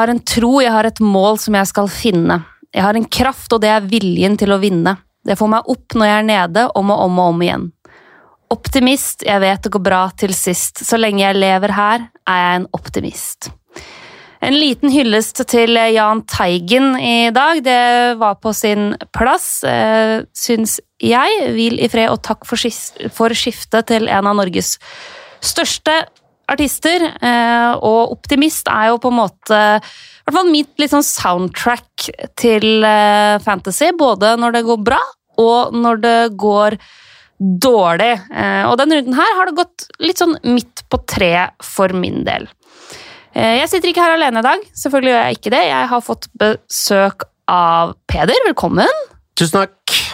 Har en tro, jeg har et mål som jeg skal finne. Jeg har en kraft, og det er viljen til å vinne. Det får meg opp når jeg er nede, om og om og om igjen. Optimist, jeg vet det går bra til sist. Så lenge jeg lever her, er jeg en optimist. En liten hyllest til Jahn Teigen i dag. Det var på sin plass, eh, syns jeg. Hvil i fred, og takk for skiftet til en av Norges største artister. Eh, og optimist er jo på en måte i hvert fall mitt sånn soundtrack til eh, fantasy. Både når det går bra, og når det går dårlig. Eh, og denne runden her har det gått litt sånn midt på treet for min del. Jeg sitter ikke her alene i dag. Selvfølgelig gjør jeg ikke det. Jeg har fått besøk av Peder. Velkommen. Tusen takk.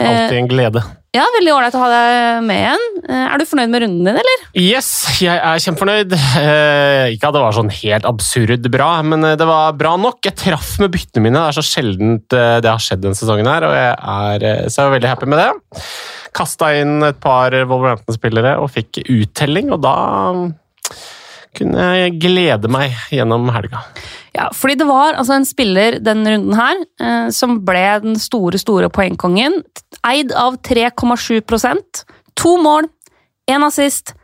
Alltid en glede. Ja, Veldig ålreit å ha deg med igjen. Er du fornøyd med runden din, eller? Yes, jeg er kjempefornøyd. Eh, ikke at det var sånn helt absurd bra, men det var bra nok. Jeg traff med byttene mine. Det er så sjeldent det har skjedd denne sesongen her, og jeg er, så jeg er veldig happy med det. Kasta inn et par Wolverhampton-spillere og fikk uttelling, og da kunne jeg glede meg gjennom helga. Ja, fordi det var altså en spiller denne runden her eh, som ble den store, store poengkongen. Eid av 3,7% To mål, én assist,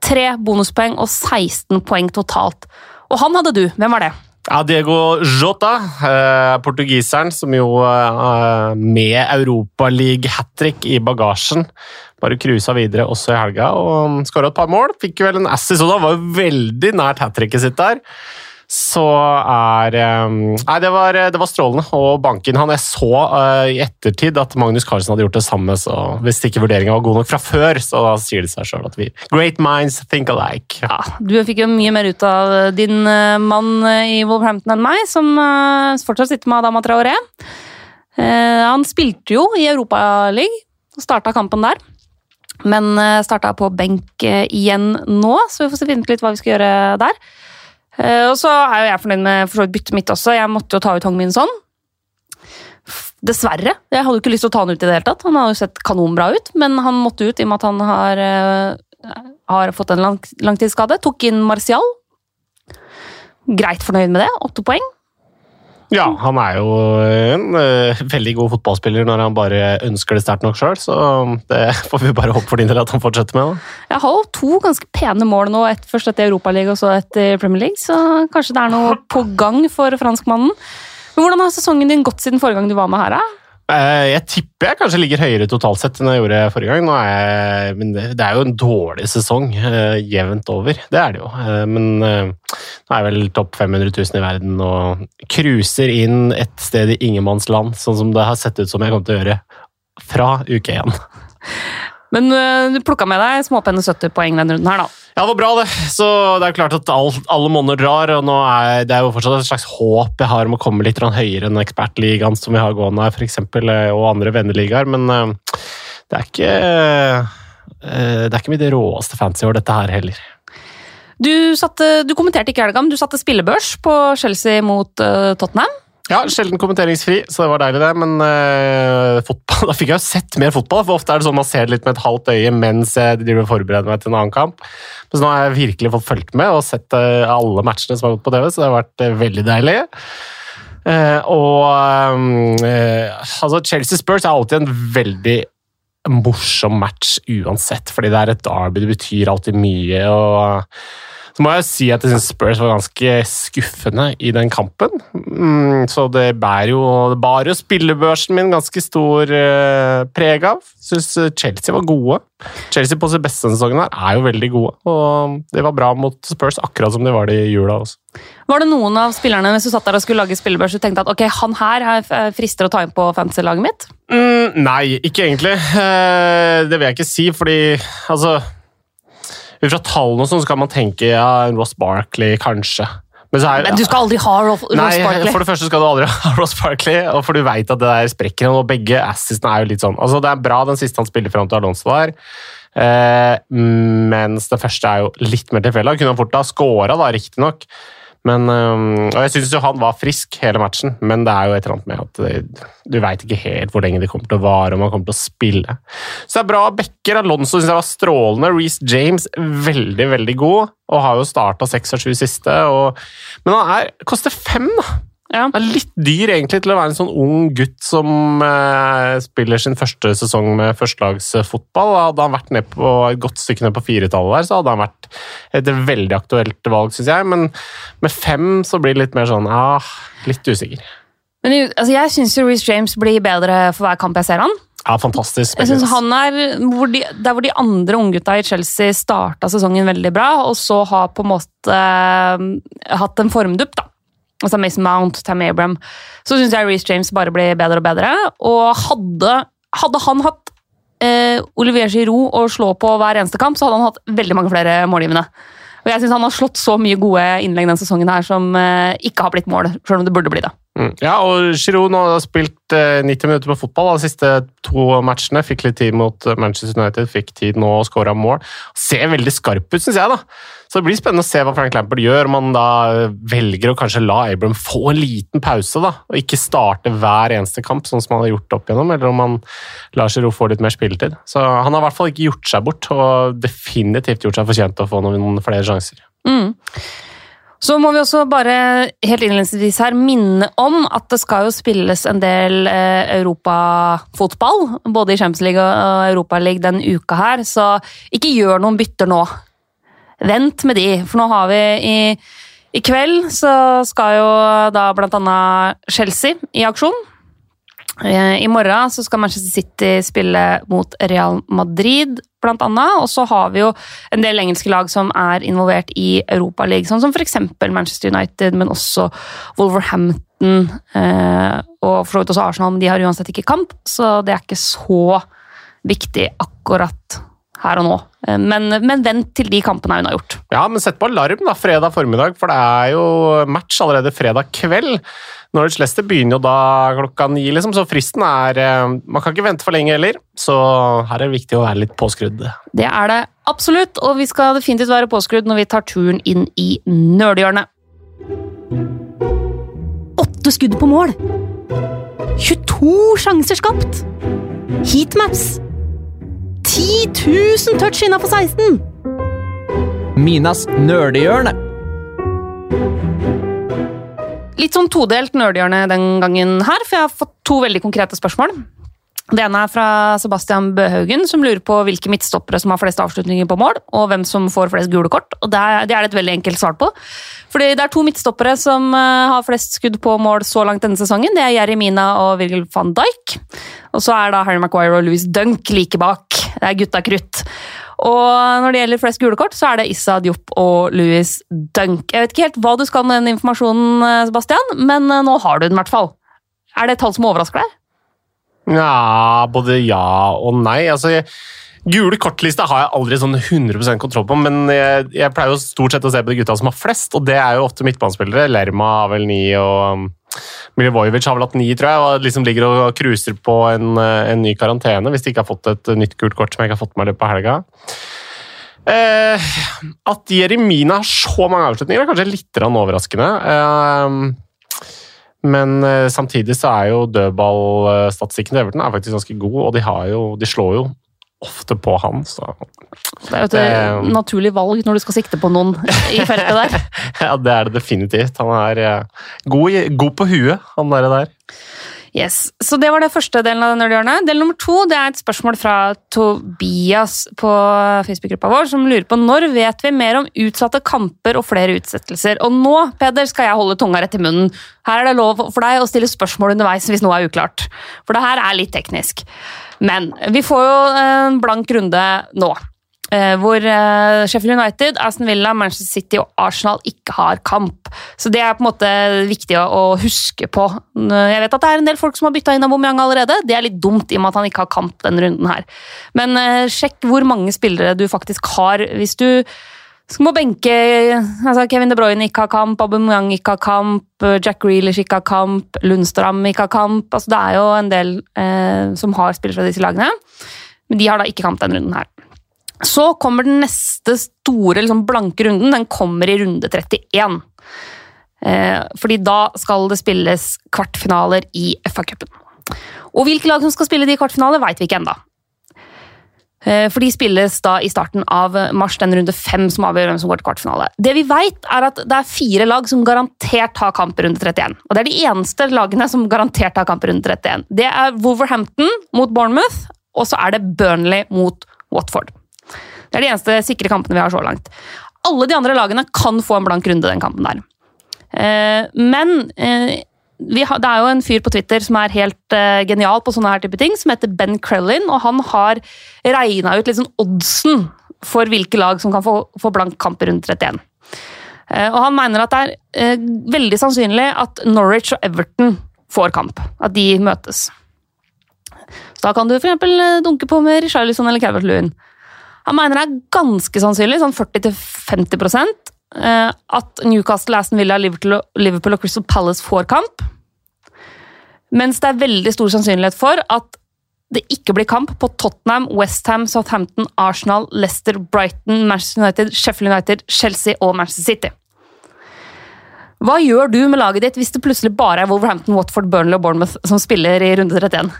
tre bonuspoeng og 16 poeng totalt. Og han hadde du. Hvem var det? Ja, Diego Jota, eh, portugiseren som jo eh, med Europaliga-hat trick i bagasjen bare cruisa videre også i helga og skåra et par mål. Fikk vel en assist, og da var jo veldig nært hat tricket sitt der så er Nei, det var, det var strålende. Og banken han Jeg så uh, i ettertid at Magnus Carlsen hadde gjort det samme, så hvis ikke vurderinga var god nok fra før, så da sier det seg sjøl at vi Great minds think alike. Ja, du fikk jo mye mer ut av din uh, mann i Wolverhampton enn meg, som fortsatt sitter med Adama Traoré. han spilte jo i Europaligaen og starta kampen der. Men starta på benk igjen nå, så vi får se litt hva vi skal gjøre der. Eh, og så er jo jeg fornøyd med for byttet mitt også. Jeg måtte jo ta ut Hong Min Son. Dessverre. Jeg hadde jo ikke lyst til å ta han ut i det hele tatt. Han har jo sett kanonbra ut, men han måtte ut i og med at han har, uh, har fått en lang, langtidsskade. Tok inn Martial. Greit fornøyd med det. Åtte poeng. Ja, han er jo en uh, veldig god fotballspiller når han bare ønsker det sterkt nok sjøl, så det får vi bare håpe for din del at han fortsetter med. Da. Jeg har jo to ganske pene mål nå, et, først etter Europaligaen og så etter Premier League, så kanskje det er noe på gang for franskmannen. Men Hvordan har sesongen din gått siden forrige gang du var med her? da? Eh, jeg tipper jeg kanskje ligger høyere totalt sett enn jeg gjorde forrige gang. Jeg, men det, det, er jo en dårlig sesong uh, jevnt over. Det er det jo. Uh, men nå er jeg vel topp 500 000 i verden og cruiser inn et sted i ingenmannsland, sånn som det har sett ut som jeg kommer til å gjøre fra uke én. Men du plukka med deg småpenne 70 poeng denne runden her, da. Ja, det var bra, det. Så det er klart at all, alle monner drar, og nå er det er jo fortsatt et slags håp jeg har om å komme litt høyere enn ekspertligaen som vi har gående her, f.eks., eh, og andre venneligaer, men uh, det er ikke uh, Det er ikke mitt råeste fancy år, dette her heller. Du, satte, du kommenterte ikke helga, men du satte spillebørs på Chelsea mot Tottenham. Ja, sjelden kommenteringsfri, så det var deilig, det. Men uh, fotball, da fikk jeg jo sett mer fotball. For ofte er det sånn man ser det litt med et halvt øye mens jeg driver og forbereder meg til en annen kamp. Men så nå har jeg virkelig fått fulgt med og sett uh, alle matchene som har gått på TV, så det har vært uh, veldig deilig. og altså, Chelsea Spurs er alltid en veldig morsom match uansett, fordi det er et derby, det betyr alltid mye. og så må jeg si at jeg syns Spurs var ganske skuffende i den kampen. Mm, så det bærer jo, det bar jo spillebørsen min ganske stor uh, preg av. Syns eh, Chelsea var gode. Chelsea på sin beste sesongen her er jo veldig gode. Og det var bra mot Spurs, akkurat som de var det i jula også. Var det noen av spillerne hvis du satt der og skulle lage spillebørs du tenkte at ok, han her frister å ta inn på fantasy-laget mitt? Mm, nei, ikke egentlig. Det vil jeg ikke si, fordi altså ut fra tallene og sånn, så kan man tenke ja, Ross Barkley, kanskje. Men, er, Men, du skal aldri ha Ross Barkley? For det første skal du aldri ha Ross Barkley, og for du veit at det der sprekker. Og begge assistene er jo litt sånn Altså, Det er bra den siste han spiller fram til Alonso der. Eh, mens det første er jo litt mer tilfeldig. Han kunne fort ha scora, riktignok. Men, og jeg syns jo han var frisk hele matchen, men det er jo et eller annet med at du veit ikke helt hvor lenge det kommer til å vare, om han kommer til å spille. Så det er bra backer. Alonso syns jeg var strålende. Reece James veldig, veldig god, og har jo starta seks av sju siste. Og, men han er, koster fem, da! Ja. Han er litt dyr egentlig til å være en sånn ung gutt som eh, spiller sin første sesong med førstelagsfotball. Hadde han vært ned på et godt stykke ned på firetallet der, så hadde han vært et veldig aktuelt valg, syns jeg. Men med fem så blir det litt mer sånn ah, litt usikker. Men altså, jeg syns Reece James blir bedre for hver kamp jeg ser han. Ja, fantastisk. Jeg synes han er hvor de, Der hvor de andre unggutta i Chelsea starta sesongen veldig bra, og så har på en måte eh, hatt en formdupp, da. Altså Mason Mount, Tammy Abram. Så syns jeg Reece James bare blir bedre og bedre. Og hadde, hadde han hatt eh, Olivier Giroud å slå på hver eneste kamp, så hadde han hatt veldig mange flere målgivende. Og jeg synes Han har slått så mye gode innlegg denne sesongen her som eh, ikke har blitt mål, selv om det burde bli det. Mm. Ja, og Giroud har spilt eh, 90 minutter på fotball de siste to matchene. Fikk litt tid mot eh, Manchester United, fikk tid nå og skåra mål. Ser veldig skarp ut, syns jeg. da. Så det blir spennende å se hva Frank Lampard gjør, om han da velger å kanskje la Abram få en liten pause, da, og ikke starte hver eneste kamp, sånn som han har gjort opp igjennom, eller om han lar Giroud få litt mer spilletid. Så han har i hvert fall ikke gjort seg bort, og definitivt gjort seg fortjent til å få noen flere sjanser. Mm. Så må vi også bare helt innledningsvis her minne om at det skal jo spilles en del eh, europafotball, både i Champions League og Europaligaen denne uka her, så ikke gjør noen bytter nå. Vent med de, for nå har vi i, i kveld så skal jo da blant annet Chelsea i aksjon. Eh, I morgen så skal Manchester City spille mot Real Madrid, blant annet. Og så har vi jo en del engelske lag som er involvert i Europaligaen, sånn som f.eks. Manchester United, men også Wolverhampton eh, og for så vidt også Arsenal, men de har uansett ikke kamp, så det er ikke så viktig akkurat her og nå. Eh, Men, men vent til de kampene hun har gjort. Ja, men sett på alarm da, fredag formiddag, for det er jo match allerede fredag kveld. Norwich Leicester begynner jo da klokka ni, liksom, så fristen er eh, Man kan ikke vente for lenge heller, så her er det viktig å være litt påskrudd. Det er det absolutt, og vi skal definitivt være påskrudd når vi tar turen inn i nerdehjørnet. Åtte skudd på mål. 22 sjanser skapt. Heatmaps. 10 000 touch innafor 16. Minas nerdehjørne. Litt sånn todelt nerdehjørne den gangen her, for jeg har fått to veldig konkrete spørsmål. Det ene er fra Sebastian Bøhaugen, som lurer på hvilke midtstoppere som har flest avslutninger på mål, og hvem som får flest gule kort. Og Det er, det et veldig enkelt svar på. Fordi Det er to midtstoppere som eh, har flest skudd på mål så langt denne sesongen. Det er Jerry Mina og Virgil van Dijk. Og så er da Harry Maguire og Louis Dunk like bak. Det er gutta krutt. Og når det gjelder flest gule kort, så er det Issa Diop og Louis Dunk. Jeg vet ikke helt hva du skal med den informasjonen, eh, Sebastian, men eh, nå har du den i hvert fall. Er det et tall som overrasker deg? Ja, både ja og nei. Altså, jeg, gule kortlista har jeg aldri sånn 100% kontroll på, men jeg, jeg pleier jo stort sett å se på de gutta som har flest, og det er jo ofte midtbanespillere. Lerma har vel ni, og um, Milivojevic har vel hatt ni, tror jeg, og liksom ligger og cruiser på en, eh, en ny karantene hvis de ikke har fått et nytt gult kort som jeg ikke har fått med meg på helga. Eh, at Jeremina har så mange avslutninger, er kanskje litt overraskende. Eh, men eh, samtidig så er jo dødballstatistikken til Everton er faktisk ganske god, og de, jo, de slår jo ofte på han, så Det er jo et Det- naturlig valg når du skal sikte på noen i feltet der. ja, det er det definitivt. Han er eh, god, god på huet, han der. der. Yes, Så det var det første delen av denne hjørnet. Del nummer to det er et spørsmål fra Tobias på Facebook-gruppa vår, som lurer på når vet vi mer om utsatte kamper og flere utsettelser. Og nå Peder, skal jeg holde tunga rett i munnen. Her er det lov for deg å stille spørsmål underveis hvis noe er uklart. For det her er litt teknisk. Men vi får jo en blank runde nå. Eh, hvor eh, Sheffield United, Aston Villa, Manchester City og Arsenal ikke har kamp. Så det er på en måte viktig å, huske på. Jeg vet at det er en del folk som har bytta inn Aubameyang allerede. Det er litt dumt i og med at han ikke har kamp denne runden her. Men eh, sjekk hvor mange spillere du faktisk har. Hvis du må benke altså Kevin De Bruyne ikke har kamp, Aubameyang ikke har kamp, Jack Grealish ikke har kamp, Lundstram ikke har kamp. Altså, det er jo en del eh, som har spillere fra disse lagene. Men de har da ikke kamp denne runden her. Så kommer den neste store liksom, blanke runden. Den kommer i runde 31. Eh, fordi da skal det spilles kvartfinaler i FA-cupen. Og hvilke lag som skal spille de kvartfinalene, veit vi ikke ennå. Eh, For de spilles da i starten av mars, den runde fem som avgjør hvem som går til kvartfinale. Det vi vet er at det er fire lag som garantert har kamp i runde 31. Og det er de eneste lagene som garantert har kamp i runde 31. Det er Wolverhampton mot Bournemouth, og så er det Burnley mot Watford. Det er de eneste sikre kampene vi har så langt. Alle de andre lagene kan få en blank runde den kampen der. Eh, Men eh, har, det er jo en fyr på Twitter som er helt eh, genial på sånne her type ting, som heter Ben Crellin, og han har regna ut sånn oddsen for hvilke lag som kan få, få blank kamp i runde 31. Eh, og han mener at det er veldig sannsynlig at Norwich og Everton får kamp. At de møtes. Så da kan du f.eks. dunke på med Richarlison eller Calvert-Lewin. Han mener det er ganske sannsynlig, sånn 40-50 eh, at Newcastle, Aston Villa, Liverpool, og Crystal Palace får kamp. Mens det er veldig stor sannsynlighet for at det ikke blir kamp på Tottenham, Westham, Southampton, Arsenal, Leicester, Brighton, Manchester United, Sheffield United, Chelsea og Manchester City. Hva gjør du med laget ditt hvis det plutselig bare er Wolverhampton, Watford, Burnley og Bournemouth som spiller i runde 31?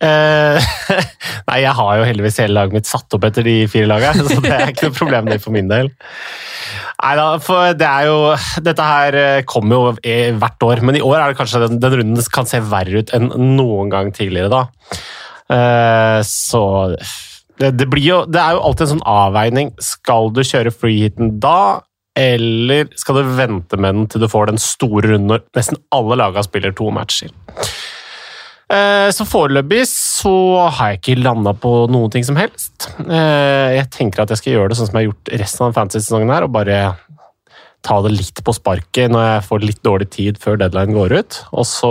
Eh, nei, jeg har jo heldigvis hele laget mitt satt opp etter de fire lagene, så det er ikke noe problem det for min del. Nei da, for det er jo Dette her eh, kommer jo hvert år, men i år er det kanskje den, den runden kan se verre ut enn noen gang tidligere, da. Eh, så det, det blir jo Det er jo alltid en sånn avveining. Skal du kjøre freehiten da, eller skal du vente med den til du får den store runden når nesten alle lagene spiller to matcher? Eh, Så foreløpig så har jeg ikke landa på noen ting som helst. Eh, Jeg tenker at jeg skal gjøre det sånn som jeg har gjort resten av fantasy-sesongen her, og bare ta det litt på sparket når jeg får litt dårlig tid før deadline går ut. Og så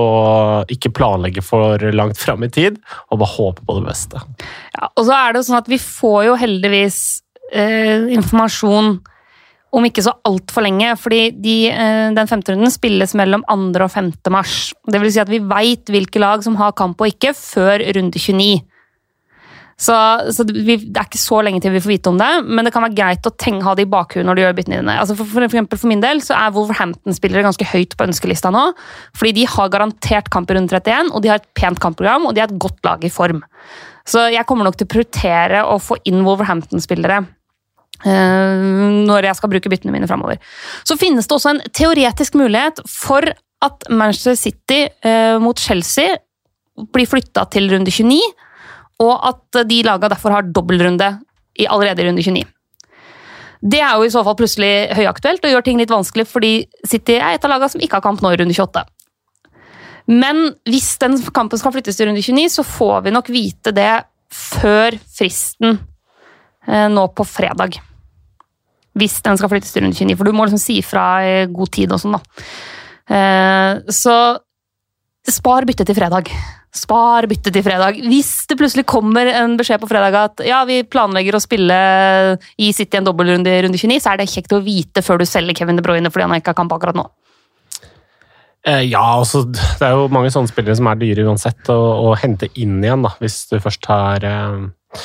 ikke planlegge for langt fram i tid, og bare håpe på det beste. Ja, og så er det jo sånn at vi får jo heldigvis eh, informasjon om ikke så altfor lenge, fordi de, eh, den femte runden spilles mellom 2. og 5. mars. Det vil si at vi veit hvilke lag som har kamp og ikke, før runde 29. Så, så det, vi, det er ikke så lenge til vi får vite om det, men det kan være greit å tenke, ha det i bakhuet når du gjør byttene dine. Altså for, for, eksempel for min del så er Wolverhampton-spillere ganske høyt på ønskelista nå, fordi de har garantert kamp i runde 31, og de har et pent kampprogram, og de har et godt lag i form. Så jeg kommer nok til å prioritere å få inn Wolverhampton-spillere når jeg skal bruke byttene mine framover. Så finnes det også en teoretisk mulighet for at Manchester City eh, mot Chelsea blir flytta til runde 29, og at de laga derfor har dobbeltrunde allerede i runde 29. Det er jo i så fall plutselig høyaktuelt og gjør ting litt vanskelig, fordi City er et av lagene som ikke har kamp nå i runde 28. Men hvis den kampen skal flyttes til runde 29, så får vi nok vite det før fristen eh, nå på fredag. Hvis den skal flyttes til runde 29, for du må liksom si fra i god tid og sånn, da. Eh, Så spar byttet til fredag. Spar byttet til fredag. Hvis det plutselig kommer en beskjed på fredag at ja, vi planlegger å spille i City en dobbeltrunde i runde 29, så er det kjekt å vite før du selger Kevin De Bruyne fordi han ikke har kamp akkurat nå. Eh, Ja, altså, det er jo mange sånne spillere som er dyre uansett å, hente inn igjen, da, hvis du først har eh,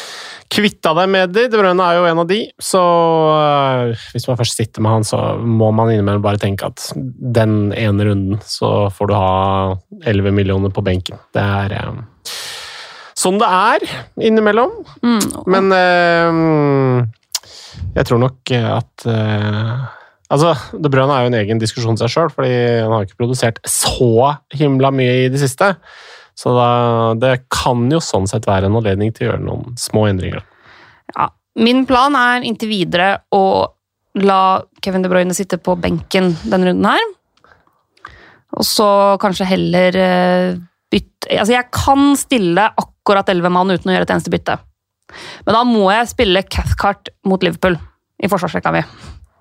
kvitta deg med de. De Bruyne er jo en av de, så uh, hvis man først sitter med han, så må man innimellom bare tenke at den ene runden så får du ha 11 millioner på benken. Det er uh, sånn det er innimellom. Mm. Men uh, jeg tror nok at Altså, De Bruyne er jo en egen diskusjon seg sjøl, fordi han har ikke produsert så himla mye i det siste. Så da, det kan jo sånn sett være en anledning til å gjøre noen små endringer. Ja. Min plan er inntil videre å la Kevin De Bruyne sitte på benken denne runden her. Og så kanskje heller eh, bytte Altså, jeg kan stille akkurat 11 mann uten å gjøre et eneste bytte. Men da må jeg spille Cathcart mot Liverpool i forsvarsrekka mi.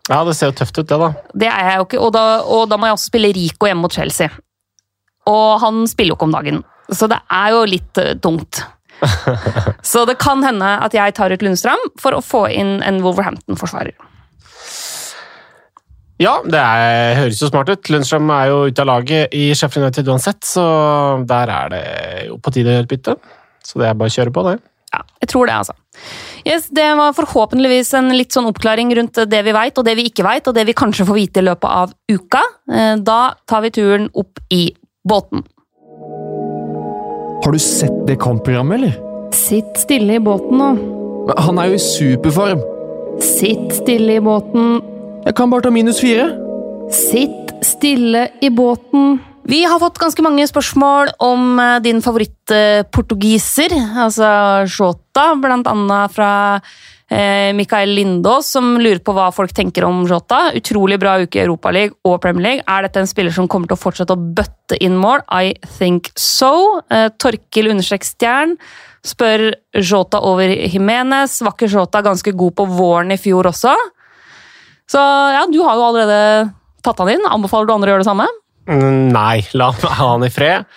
Ja, det ser jo tøft ut, det, da. Det er jeg jo ikke, og da, og da må jeg også spille Rico hjemme mot Chelsea. Og han spiller jo ikke om dagen, så det er jo litt eh, tungt. så det kan hende at jeg tar ut Lundstrøm for å få inn en Wolverhampton-forsvarer. Ja, det er, høres jo smart ut. Lundstrøm er jo ute av laget i Sheffield United uansett, så der er det jo på tide å gjøre et bytte. Så det er bare å kjøre på, det. Ja, jeg tror det, altså. Yes, Det var forhåpentligvis en litt sånn oppklaring rundt det vi veit, og det vi ikke veit, og det vi kanskje får vite i løpet av uka. Eh, Da tar vi turen opp i båten. Har du sett det kampprogrammet, eller? Sitt stille i båten nå. Men Han er jo i superform. Sitt stille i båten. Jeg kan bare ta minus fire. Sitt stille i båten. Vi har fått ganske mange spørsmål om eh, din favorittportugiser, altså Shota, blant annet fra eh, Mikael Lindås, som lurer på hva folk tenker om Jota. Utrolig bra uke i Europaligaen og Premier League. Er dette en spiller som kommer til å fortsette å bøtte inn mål? I think so. Eh, Torkil understrek stjern spør Jota over Jimenez. Var ikke Jota ganske god på våren i fjor også? Så ja, du har jo allerede tatt han inn. Anbefaler du andre å gjøre det samme? Mm, Nei, la meg ha han i fred.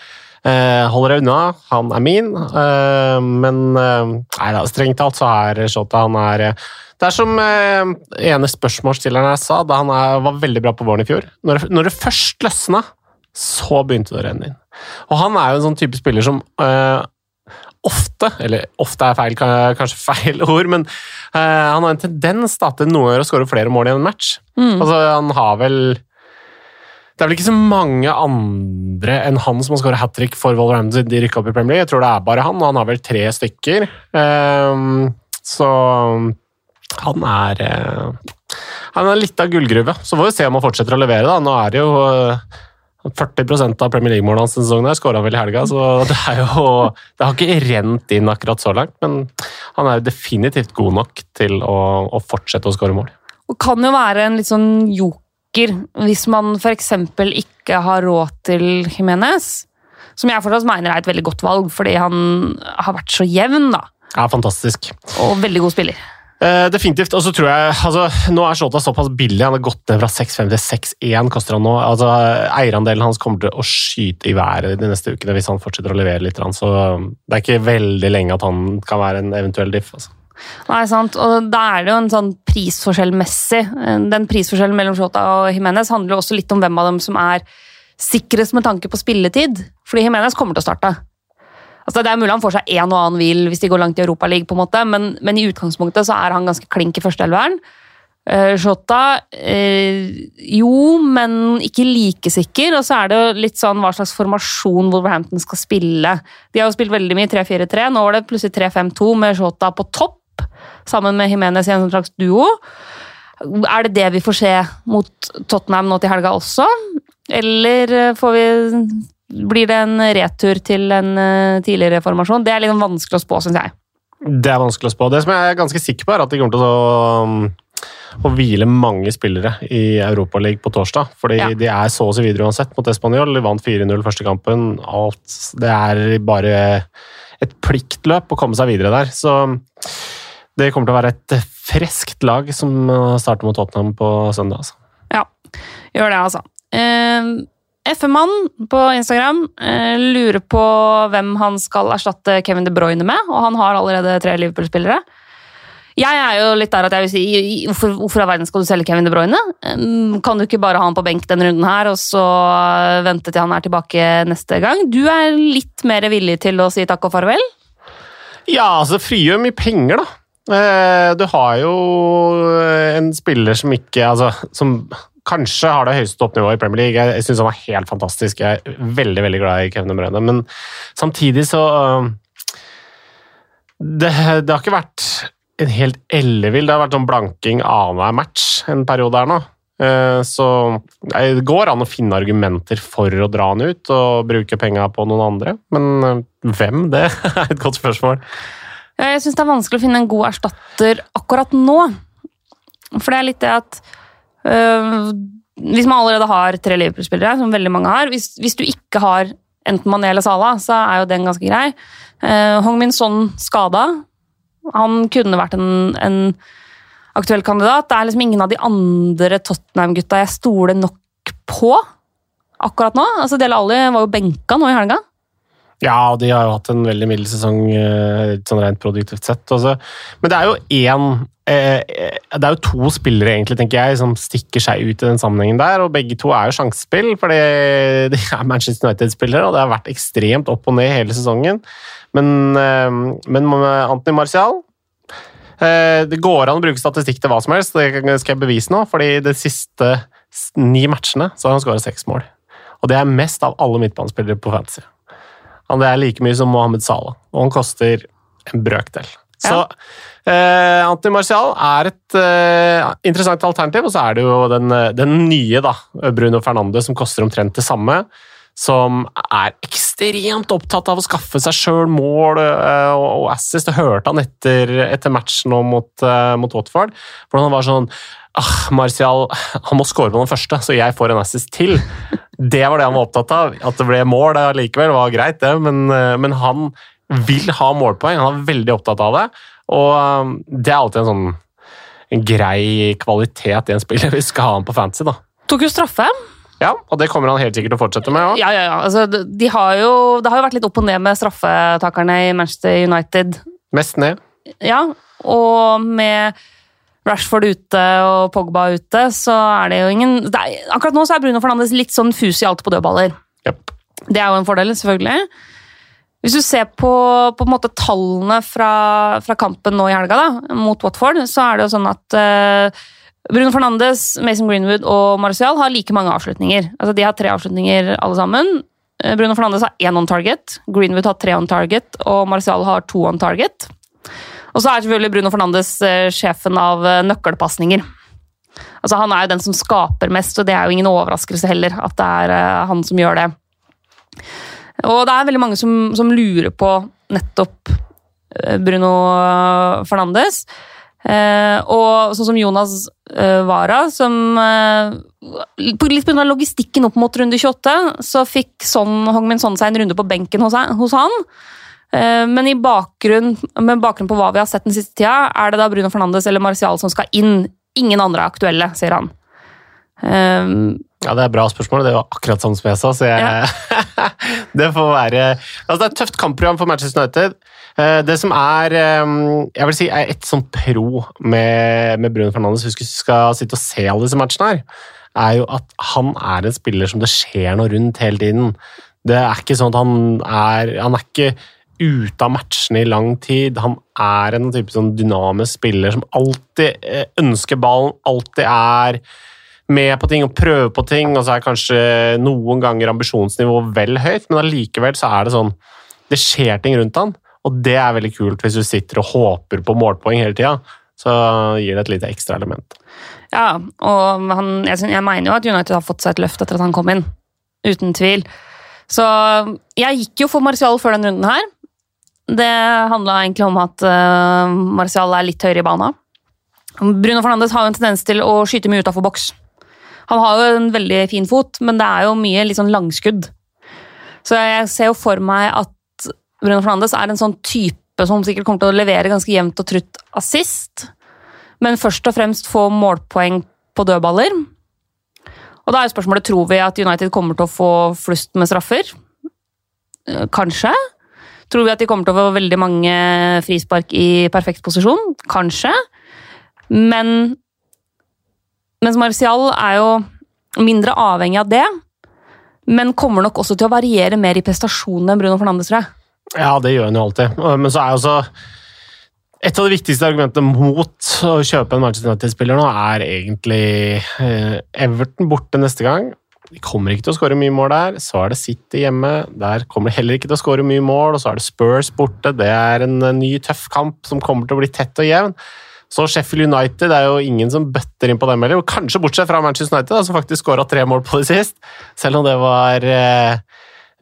Eh, holder deg unna, han er min. Uh, men eh, nei da, strengt talt så er Shota han er Det er som eh, ene spørsmålsstilleren her sa, da han er, var veldig bra på våren i fjor. Når, når det først løsna, så begynte det å renne inn. Og han er jo en sånn type spiller som eh, ofte, eller ofte er feil, kanskje feil ord, men eh, han har en tendens da, til noen ganger å skåre flere mål i en match. Altså, han har vel det er vel ikke så mange andre enn han som har skåret hat trick for Wolverhampton. De rykka opp i Premier League. Jeg tror det er bare han, og han har vel tre stykker. Ehm, så han er eh, Han er litt av gullgruve. Så får vi se om han fortsetter å levere. da. Nå er det jo eh, 40% av Premier League-målene hans denne sesongen skåra han vel i helga, så det jo Det har ikke rent inn akkurat så langt, men han er jo definitivt god nok til å, å fortsette å skåre mål. Og kan jo være en litt sånn joker hvis man f.eks. ikke har råd til Jimenez. Som jeg fortsatt mener er et veldig godt valg, fordi han har vært så jevn da, Ja, fantastisk. og veldig god spiller. Uh, definitivt. Og så tror jeg altså, Nå er Shota såpass billig. Han har gått ned fra 6,5 til 6,1 koster han nå. Altså, Eierandelen hans kommer til å skyte i været de neste ukene hvis han fortsetter å levere litt. Så det er ikke veldig lenge at han kan være en eventuell diff. Altså. Nei, sant? Og da er det jo en sånn prisforskjellmessig. Den prisforskjellen mellom Shota og Jimenez handler jo også litt om hvem av dem som er sikrest med tanke på spilletid. Fordi Jimenez kommer til å starte. Altså, det er mulig han får seg en og annen hvil hvis de går langt i Europaligaen, på en måte, men, men i utgangspunktet så er han ganske klink i førsteelveren. Uh, Shota eh, Jo, men ikke like sikker. Og så er det jo litt sånn hva slags formasjon Wolverhampton skal spille. De har jo spilt veldig mye 3-4-3. Nå var det plutselig 3-5-2 med Shota på topp, sammen med Jimenez i en slags duo. Er det det vi får se mot Tottenham nå til helga også? Eller eh, får vi blir det en retur til en eh, tidligere formasjon? Det er litt vanskelig å spå, syns jeg. Det er vanskelig å spå. Det som jeg er ganske sikker på, er at de kommer til å, um, å hvile mange spillere i Europaligaen på torsdag. Fordi Ja. de er så å si videre uansett mot Español. De vant 4-0 første kampen. Alt, det er bare et pliktløp å komme seg videre der. Så det kommer til å være et friskt lag som uh, starter mot Tottenham på søndag. Altså. Ja, gjør det, altså. Eh, FM-mann på Instagram eh, lurer på hvem han skal erstatte Kevin De Bruyne med, og han har allerede tre Liverpool-spillere. Jeg er jo litt der at jeg vil si hvorfor, hvorfor av verden skal du selge Kevin De Bruyne? Eh, Kan du ikke bare ha han på benk denne runden her, og så vente til han er tilbake neste gang? Du er litt mer villig til å si takk og farvel? Ja, altså frigjør mye penger, da. Eh, Du har jo en spiller som ikke Altså, som kanskje har det høyeste toppnivået i Premier League. Jeg, jeg syns han var helt fantastisk. Jeg er veldig, veldig glad i Kevin De Bruyne. Men samtidig så øh, det, det har ikke vært en helt ellevill. Det har vært sånn blanking annenhver match en periode her nå. Eh, Så det går an å finne argumenter for å dra han ut og bruke penga på noen andre, men eh, hvem? Det er et godt spørsmål. Ja, Jeg syns det er vanskelig å finne en god erstatter akkurat nå. For det er litt det at øh, Hvis man allerede har tre Liverpool-spillere, som veldig mange har hvis, hvis du ikke har enten Mané eller Salah, så er jo den ganske grei. Uh, Hong Min Son skada. Han kunne vært en, en aktuell kandidat. Det er liksom ingen av de andre Tottenham-gutta jeg stoler nok på akkurat nå. Altså Dele Alli var jo benka nå i helga. Ja, og de har jo hatt en veldig middels sesong eh, sånn rent produktivt sett. Også. Men det er jo én eh, Det er jo to spillere egentlig, tenker jeg, som stikker seg ut i den sammenhengen der. og Begge to er jo sjansespill, fordi de er Manchester United-spillere. og Det har vært ekstremt opp og ned hele sesongen. Men, eh, men Anthony Marcial Det går an å bruke statistikk til hva som helst, det skal jeg bevise nå. fordi de siste ni matchene så har han skåra seks mål. Og det er mest av alle midtbanespillere på fantasy. Han er like mye som Mohammed Salah, og han koster en brøkdel. Ja. Så eh, Anthony Martial er et eh, interessant alternativ, og så er det jo den, den nye, da, Bruno Fernandes, som koster omtrent det samme. Som er ekstremt opptatt av å skaffe seg sjøl mål eh, og assist. Det hørte han etter, etter matchen mot, eh, mot Watford, hvordan han var sånn ah, Martial han må score på den første, så jeg får en assist til. Det var det han var opptatt av. At det ble mål likevel var greit, det, men, eh, men, han vil ha målpoeng. Han er veldig opptatt av det. Og um, det er alltid en sånn en grei kvalitet i en spiller vi skal ha han på fantasy. da. Tok jo straffe. Ja, og det kommer han helt sikkert til å fortsette med. Ja, ja, ja. Altså, de har jo, det har jo vært litt opp og ned med straffetakerne i Manchester United. Mest ned. Ja, og med Rashford ute og Pogba ute, så er det jo ingen det er, Akkurat nå så er Bruno Fernandes litt sånn fus i alt på dødballer. Yep. Det er jo en fordel, selvfølgelig. Hvis du ser på, på tallene fra, fra, kampen nå i helga da, mot Watford, så er det jo sånn at uh, Bruno Fernandes, Mason Greenwood og Marcial har like mange avslutninger. Altså De har tre avslutninger alle sammen. Eh, Bruno Fernandes har én on target, Greenwood har tre on target og Marcial har to on target. Og så er selvfølgelig Bruno Fernandes eh, sjefen av eh, nøkkelpasninger. Altså, han er jo den som skaper mest, og det er jo ingen overraskelse heller at det er eh, han som gjør det. Og det er veldig mange som, som lurer på nettopp Bruno Fernandes. Eh, og sånn som Jonas eh, Wara, som eh, Litt pga. logistikken opp mot runde 28, så fikk Son Hongmin Son seg en runde på benken hos, hos han. Eh, men i bakgrunn, med bakgrunn på hva vi har sett den siste tida, er det da Bruno Fernandes eller Marcial som skal inn. Ingen andre er aktuelle, sier han. Um, ja, Det er et bra spørsmål. Det var akkurat sånn som jeg sa. så jeg, ja. Det får være altså Det er et tøft kampprogram for Manchester United. Eh, det som er jeg vil si, er et sånn pro med, med Bruno Fernandes, hvis du skal sitte og se alle disse matchene, her, er jo at han er en spiller som det skjer noe rundt hele tiden. Det er ikke sånn at han er Han er ikke ute av matchene i lang tid. Han er en type sånn dynamisk spiller som alltid eh, ønsker ballen, alltid er med på ting og prøver på ting, og så er kanskje noen ganger ambisjonsnivået vel høyt, men allikevel så er det sånn Det skjer ting rundt han, og det er veldig kult hvis du sitter og håper på målpoeng hele tida. Så gir det et lite ekstra element. Ja, og han, jeg, jeg mener jo at United har fått seg et løft etter at han kom inn. Uten tvil. Så jeg gikk jo for Martial før den runden her. Det handla egentlig om at uh, Marcial er litt høyere i bana. Bruno Fernandes har jo en tendens til å skyte mye utafor boks. Han har jo en veldig fin fot, men det er jo mye litt sånn langskudd. Så jeg ser jo for meg at Bruno Fernandes er en sånn type som sikkert kommer til å levere ganske jevnt og trutt assist, men først og fremst få målpoeng på dødballer. Og da er jo spørsmålet tror vi at United kommer til å få flust med straffer. Eh, kanskje. Tror vi at de kommer til å få veldig mange frispark i perfekt posisjon? Kanskje. Men Mens Martial er jo mindre avhengig av det, men kommer nok også til å variere mer i prestasjonene enn Bruno Fernandes, tror jeg. Ja, det gjør han jo alltid. Men så er jo så et av de viktigste argumentene mot å kjøpe en Manchester United-spiller nå, er egentlig eh, Everton borte neste gang. De kommer ikke til å skåre mye mål der. Så er det City hjemme. Der kommer de heller ikke til å skåre mye mål. Og så er det Spurs borte. Det er en ny, tøff kamp som kommer til å bli tett og jevn. Så Sheffield United det er jo ingen som bøtter inn på dem heller. Kanskje bortsett fra Manchester United, som faktisk skåra tre mål på det sist. Selv om det var eh,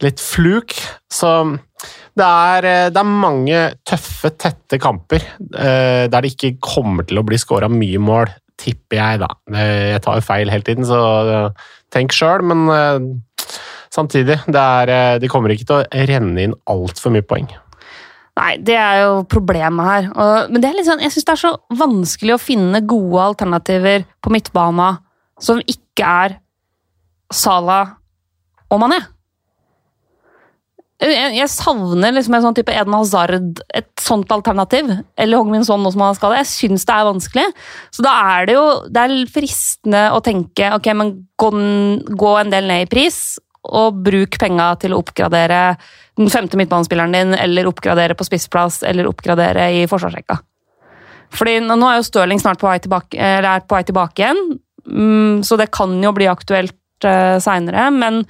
litt fluk. Så det er, eh, det er, mange tøffe, tette kamper eh, der det ikke kommer til å bli skåra mye mål, tipper jeg, da. Jeg tar jo feil hele tiden, så tenk sjøl, men uh, samtidig er, uh, kommer ikke til å renne inn altfor mye poeng. Nei, det er jo problemet her. Men det er litt sånn, jeg syns det er så vanskelig å finne gode alternativer på midtbana som ikke er Sala og Mané. Jeg, jeg savner liksom en sånn type Eden Hazard, et sånt alternativ. Eller Hongmin Son, nå som han har skade. Jeg syns det er vanskelig. Så da er det jo det er fristende å tenke ok, men gå, gå en del ned i pris, og bruk penga til å oppgradere den femte midtbanespilleren din, eller oppgradere på spissplass, eller oppgradere i forsvarsrekka. Fordi nå er jo Stirling snart på vei tilbake, eller er på vei tilbake igjen, mm, så det kan jo bli aktuelt uh, seinere. Men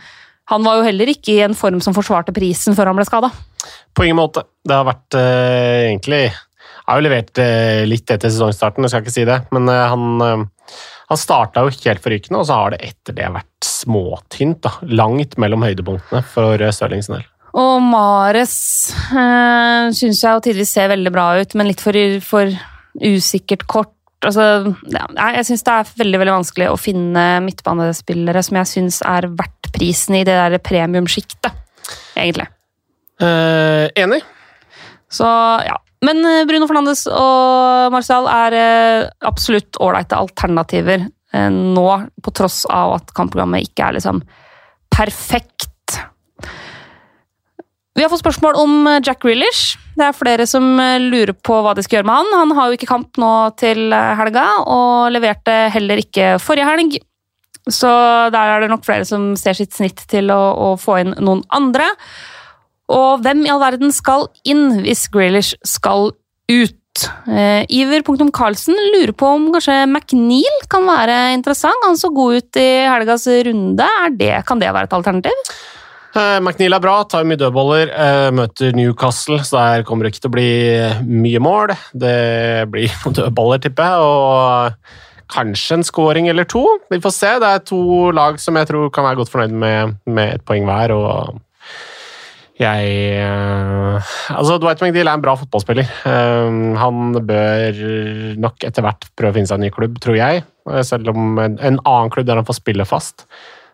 han var jo heller ikke i en form som forsvarte prisen før han ble skada. På ingen måte. Det har vært uh, egentlig har jo levert uh, litt etter sesongstarten, jeg skal ikke si det, men uh, han, han starta jo helt forrykende, og så har det etter det vært småtynt. da, Langt mellom høydepunktene for Stirling sin del. Og Mares uh, syns jeg jo tidvis ser veldig bra ut, men litt for, for usikkert kort. Altså, ja, jeg syns det er veldig veldig vanskelig å finne midtbanespillere som jeg syns er verdt prisen i det der premiumsjiktet, egentlig. Eh, enig. Så ja. Men Bruno Fernandes og Marcial er eh, absolutt ålreite alternativer eh, nå, på tross av at kampprogrammet ikke er liksom perfekt. Vi har fått spørsmål om Jack Grealish. Det er flere som lurer på hva de skal gjøre med han. Han har jo ikke kamp nå til helga, og leverte heller ikke forrige helg. Så der er det nok flere som ser sitt snitt til å, å få inn noen andre. Og hvem i all verden skal inn hvis Grealish skal ut? Eh, Iver.Carlsen lurer på om kanskje McNeil kan være interessant. Han så god ut i helgas runde. Det, kan det være et alternativ? Uh, McNeil er bra, tar mye dødballer, uh, møter Newcastle, så der kommer det ikke til å bli mye mål. Det blir noen dødballer, tipper jeg, og kanskje en scoring eller to. Vi får se. Det er to lag som jeg tror kan være godt fornøyd med, med et poeng hver. og jeg uh, Altså, Dwight McNeil er en bra fotballspiller. han bør nok etter hvert prøve å finne seg en ny klubb, tror jeg. Selv om en annen klubb der han får spille fast.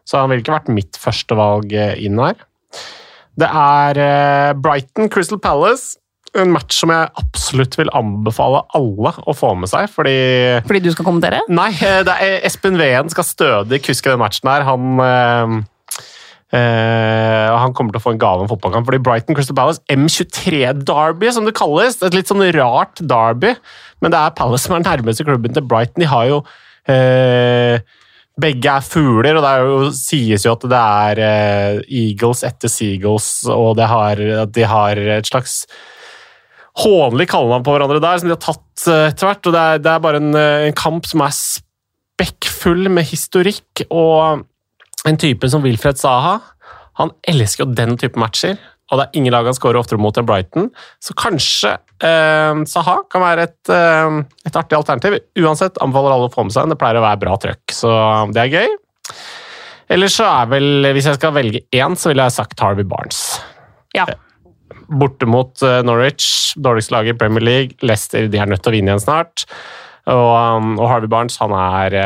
Så han ville ikke vært mitt første valg inn her. Det er Brighton Crystal Palace. En match som jeg absolutt vil anbefale alle å få med seg. Fordi Fordi du skal kommentere? Nei, det er Espen Ween skal stødig huske den matchen her. Han øh, han kommer til å få en gave om fotballkamp. fordi Brighton Crystal Palace, M23-derby, som det kalles. Et litt sånn rart derby, men det er Palace som er den nærmeste klubben til Brighton. De har jo øh, begge er fugler, og det jo, sies jo at det er uh, Eagles etter Seagulls, og har, at de har et slags hånlig kallenavn på hverandre der, som de har tatt uh, hvert. og Det er, det er bare en, en, kamp som er spekkfull med historikk, og en type som Wilfred Saha han elsker jo den type matcher og det er ingen lag han skårer oftere mot enn Brighton. Så kanskje eh, Saha kan være et, eh, et, artig alternativ. Uansett anbefaler alle å få med seg en. Det pleier å være bra trøkk, så det er gøy. Eller så er vel, hvis jeg skal velge én, så ville jeg sagt Harvey Barnes. Ja. Borte mot uh, Norwich, dårligste laget i Premier League. Leicester de er nødt til å vinne igjen snart. Og, um, og Harvey Barnes han er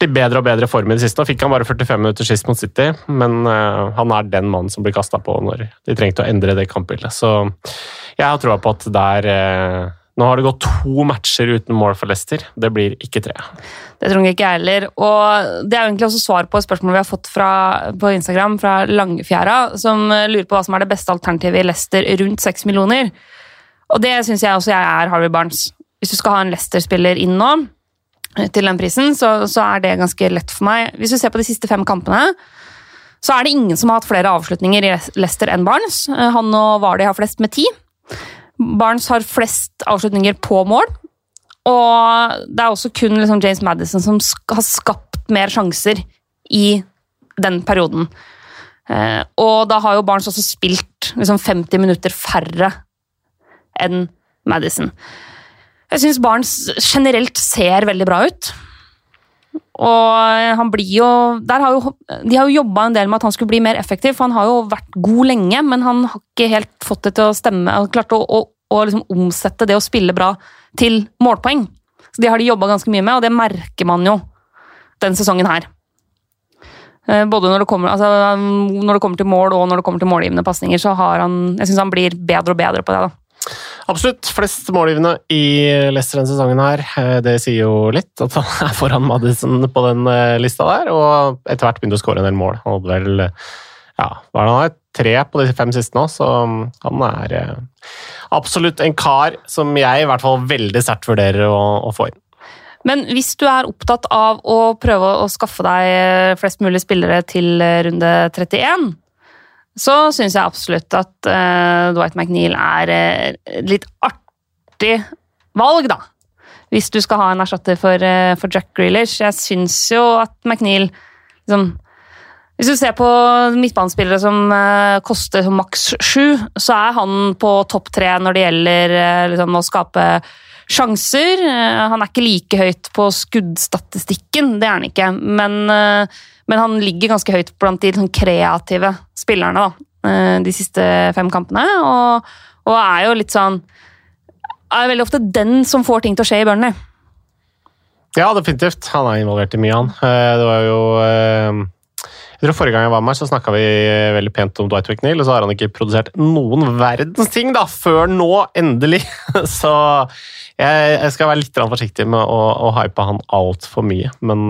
um, i bedre og bedre form i det siste. Nå fikk han bare 45 minutter sist mot City, men uh, han er den mannen som blir kasta på når de trengte å endre det kampbildet. Så jeg har troa på at der uh, Nå har det gått to matcher uten mål for Leicester. Det blir ikke tre. Det tror jeg ikke jeg heller. Og det er egentlig også svar på et spørsmål vi har fått fra, på Instagram fra Langfjæra, som lurer på hva som er det beste alternativet i Leicester rundt seks millioner. Og det syns jeg også jeg er Harvey Barnes. Hvis du skal ha en Leicester-spiller inn nå til den prisen, så, så, er det ganske lett for meg. Hvis du ser på de siste fem kampene, så er det ingen som har hatt flere avslutninger i Leicester enn Barnes. Han og Vardy har flest med ti. Barnes har flest avslutninger på mål. Og det er også kun liksom James Madison som har skapt mer sjanser i den perioden. Eh, og da har jo Barnes også spilt liksom 50 minutter færre enn Madison. Jeg syns barn generelt ser veldig bra ut. Og han blir jo, har jo De har jo jobba en del med at han skulle bli mer effektiv, for han har jo vært god lenge, men han har ikke helt fått det til å stemme. Han klart å, å, å liksom omsette det å spille bra til målpoeng. Så Det har de jobba ganske mye med, og det merker man jo den sesongen her. Eh, både når det, kommer, altså, når det kommer til mål og når det kommer til målgivende pasninger, så har han Jeg syns han blir bedre og bedre på det. da. Absolutt. Flest målgivende i Leicester denne sesongen her. Eh, det sier jo litt, at han er foran Madison på den eh, lista der. Og etter hvert begynte å skåre en del mål. Han hadde vel ja, hva er det han har? tre på de fem siste nå, så han er eh, absolutt en kar som jeg i hvert fall veldig sterkt vurderer å, å få inn. Men hvis du er opptatt av å prøve å skaffe deg flest mulig spillere til runde 31, så syns jeg absolutt at uh, Dwight McNeil er uh, litt artig valg, da. Hvis du skal ha en erstatter for, uh, for Jack Grealish. Jeg syns jo at McNeil liksom Hvis du ser på midtbanespillere som koster maks sju, så er han på topp tre når det gjelder liksom, å skape sjanser. Han er ikke like høyt på skuddstatistikken, det er han ikke. Men, men han ligger ganske høyt blant de sånn kreative spillerne da, eh, de siste fem kampene. Og, og, er jo litt sånn Er veldig ofte den som får ting til å skje i Burnley. Ja, definitivt. Han er involvert i mye, han. Det var jo jeg tror Forrige gang jeg var med, så snakka vi veldig pent om Dwight McNeil, og så har han ikke produsert noen verdens ting da, før nå, endelig! Så jeg, skal være litt forsiktig med å, å hype han altfor mye, men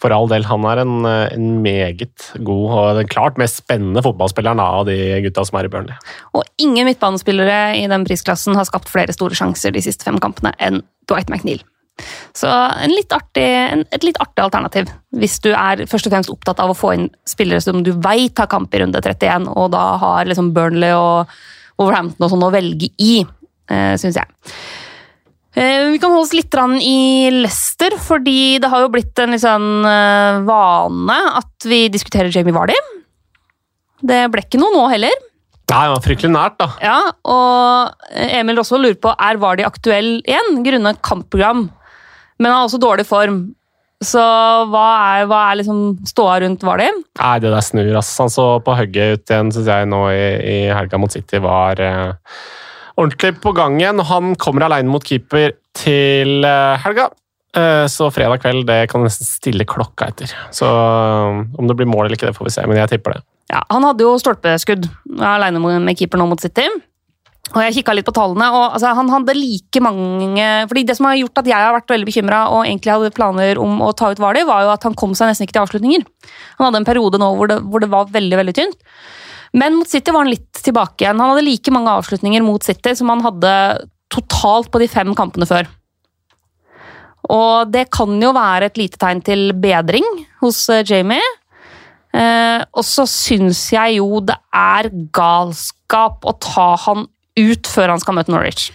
for all del, han er en, en, meget god og den klart mest spennende fotballspilleren av de gutta som er i Burnley. Og ingen midtbanespillere i den prisklassen har skapt flere store sjanser de siste fem kampene enn Dwight McNeil. Så litt artig, en, et litt artig alternativ, hvis du er først og fremst opptatt av å få inn spillere som du veit har kamp i runde 31, og da har liksom Burnley og Wolverhampton og sånn å velge i, eh, syns jeg. Eh, vi kan holde oss litt i Leicester, fordi det har jo blitt en sånn vane at vi diskuterer Jamie Vardy. Det ble ikke noe nå heller. Nei, det var fryktelig nært, da. Ja, og Emil også lurer på er Vardy aktuell igjen, grunnet kampprogram. Men han har også dårlig form. Så hva er, hva er liksom ståa rundt Vardy? Nei, det der snur, ass. Han så på hugget ut igjen, syns jeg, nå i, i helga mot City var eh, ordentlig på gang igjen. Han kommer alene mot keeper til uh, helga. Uh, så fredag kveld det kan nesten stille klokka etter. Så uh, om det blir mål eller ikke, det får vi se, men jeg tipper det. Ja, Han hadde jo stolpeskudd alene med keeper nå mot City. Og jeg kikka litt på tallene, og altså, han hadde like mange fordi Det som har gjort at jeg har vært veldig bekymra og egentlig hadde planer om å ta ut Vardy, var jo at han kom seg nesten ikke til avslutninger. Han hadde en periode nå hvor det, hvor det var veldig veldig tynt. Men mot City var han litt tilbake igjen. Han hadde like mange avslutninger mot City som han hadde totalt på de fem kampene før. Og det kan jo være et lite tegn til bedring hos eh, Jamie. Eh, og så syns jeg jo det er galskap å ta han ut før han skal møte Norwich.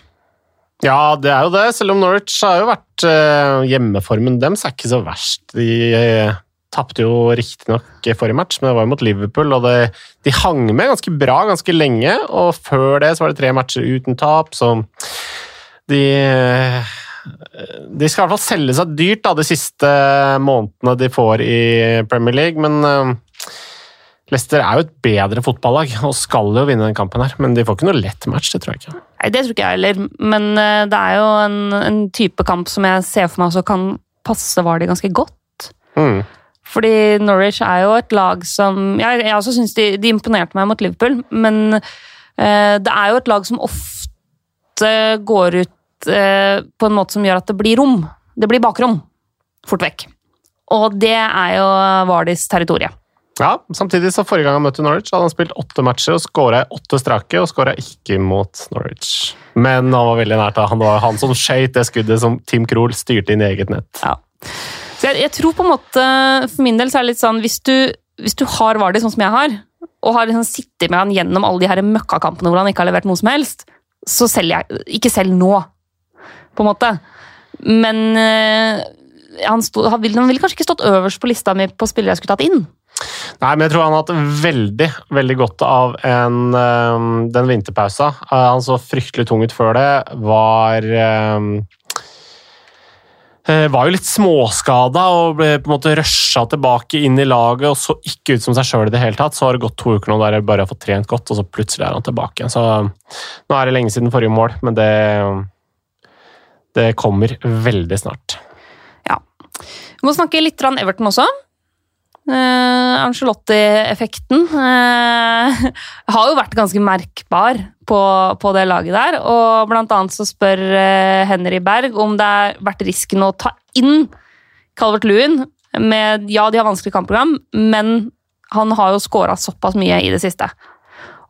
Ja, det er jo det, selv om Norwich har jo vært eh, Hjemmeformen deres er ikke så verst. i eh, Tapte jo riktignok forrige match, men det var jo mot Liverpool, og det, de hang med ganske bra ganske lenge. Og før det så var det tre matcher uten tap, så de De skal i hvert fall selge seg dyrt da, de siste månedene de får i Premier League, men uh, Leicester er jo et bedre fotballag og skal jo vinne den kampen her, men de får ikke noe lett match, det tror jeg ikke. Nei, Det tror ikke jeg heller, men uh, det er jo en, en, type kamp som jeg ser for meg også kan passe Vardø ganske godt. Mm. Fordi Norwich er jo et lag som Jeg, jeg også syns de, de, imponerte meg mot Liverpool, men eh, det er jo et lag som ofte går ut eh, på en måte som gjør at det blir rom. Det blir bakrom. Fort vekk. Og det er jo Vardis territorium. Ja, samtidig så forrige gang han møtte Norwich, hadde han spilt åtte matcher og skåra åtte strake, og skåra ikke mot Norwich. Men han var veldig nært. Han var han som skøyt det skuddet som Tim Krohl styrte inn i eget nett. Ja. Så jeg, jeg, tror på en måte, For min del så er det litt sånn Hvis du, hvis du har Vardi sånn som jeg har, og har liksom sittet med han gjennom alle de her møkkakampene hvor han ikke har levert noe som helst, så selger jeg Ikke selv nå, på en måte. Men øh, han, stod, han, ville, ville kanskje ikke stått øverst på lista mi på spillere jeg skulle tatt inn. Nei, men jeg tror han har hatt veldig veldig godt av en, um, den vinterpausa. Uh, han så fryktelig tung ut før det. Var Eh, var jo litt småskada og ble på en måte rusha tilbake inn i laget og så ikke ut som seg sjøl i det hele tatt. Så har det gått to uker nå der jeg bare har fått trent godt, og så plutselig er han tilbake. igjen. Så nå er det lenge siden forrige mål, men det, det kommer veldig snart. Ja. Vi må snakke litt om Everton også. Uh, Angelotti-effekten eh, har jo vært ganske merkbar på, på, det laget der. Og blant annet så spør eh, Henry Berg om det har vært risken å ta inn Calvert Lewin med Ja, de har vanskelig kampprogram, men Han har jo skåra såpass mye i det siste.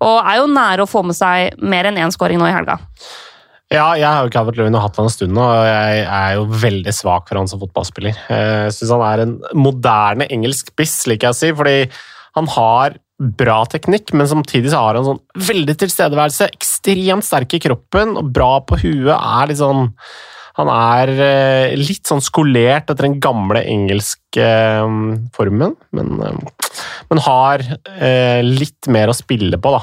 Og er jo nære å få med seg mer enn én skåring nå i helga. Ja, jeg har jo Calvert Lewin og hatt han en stund nå, og jeg er jo veldig svak for han som fotballspiller. Jeg syns han er en moderne engelsk spiss, liker jeg å si, fordi han har bra teknikk, men samtidig så har han sånn veldig tilstedeværelse. Ekstremt sterk i kroppen og bra på huet. er litt sånn han er eh, litt sånn skolert etter den gamle engelske eh, formen, men, eh, men har litt mer å spille på da,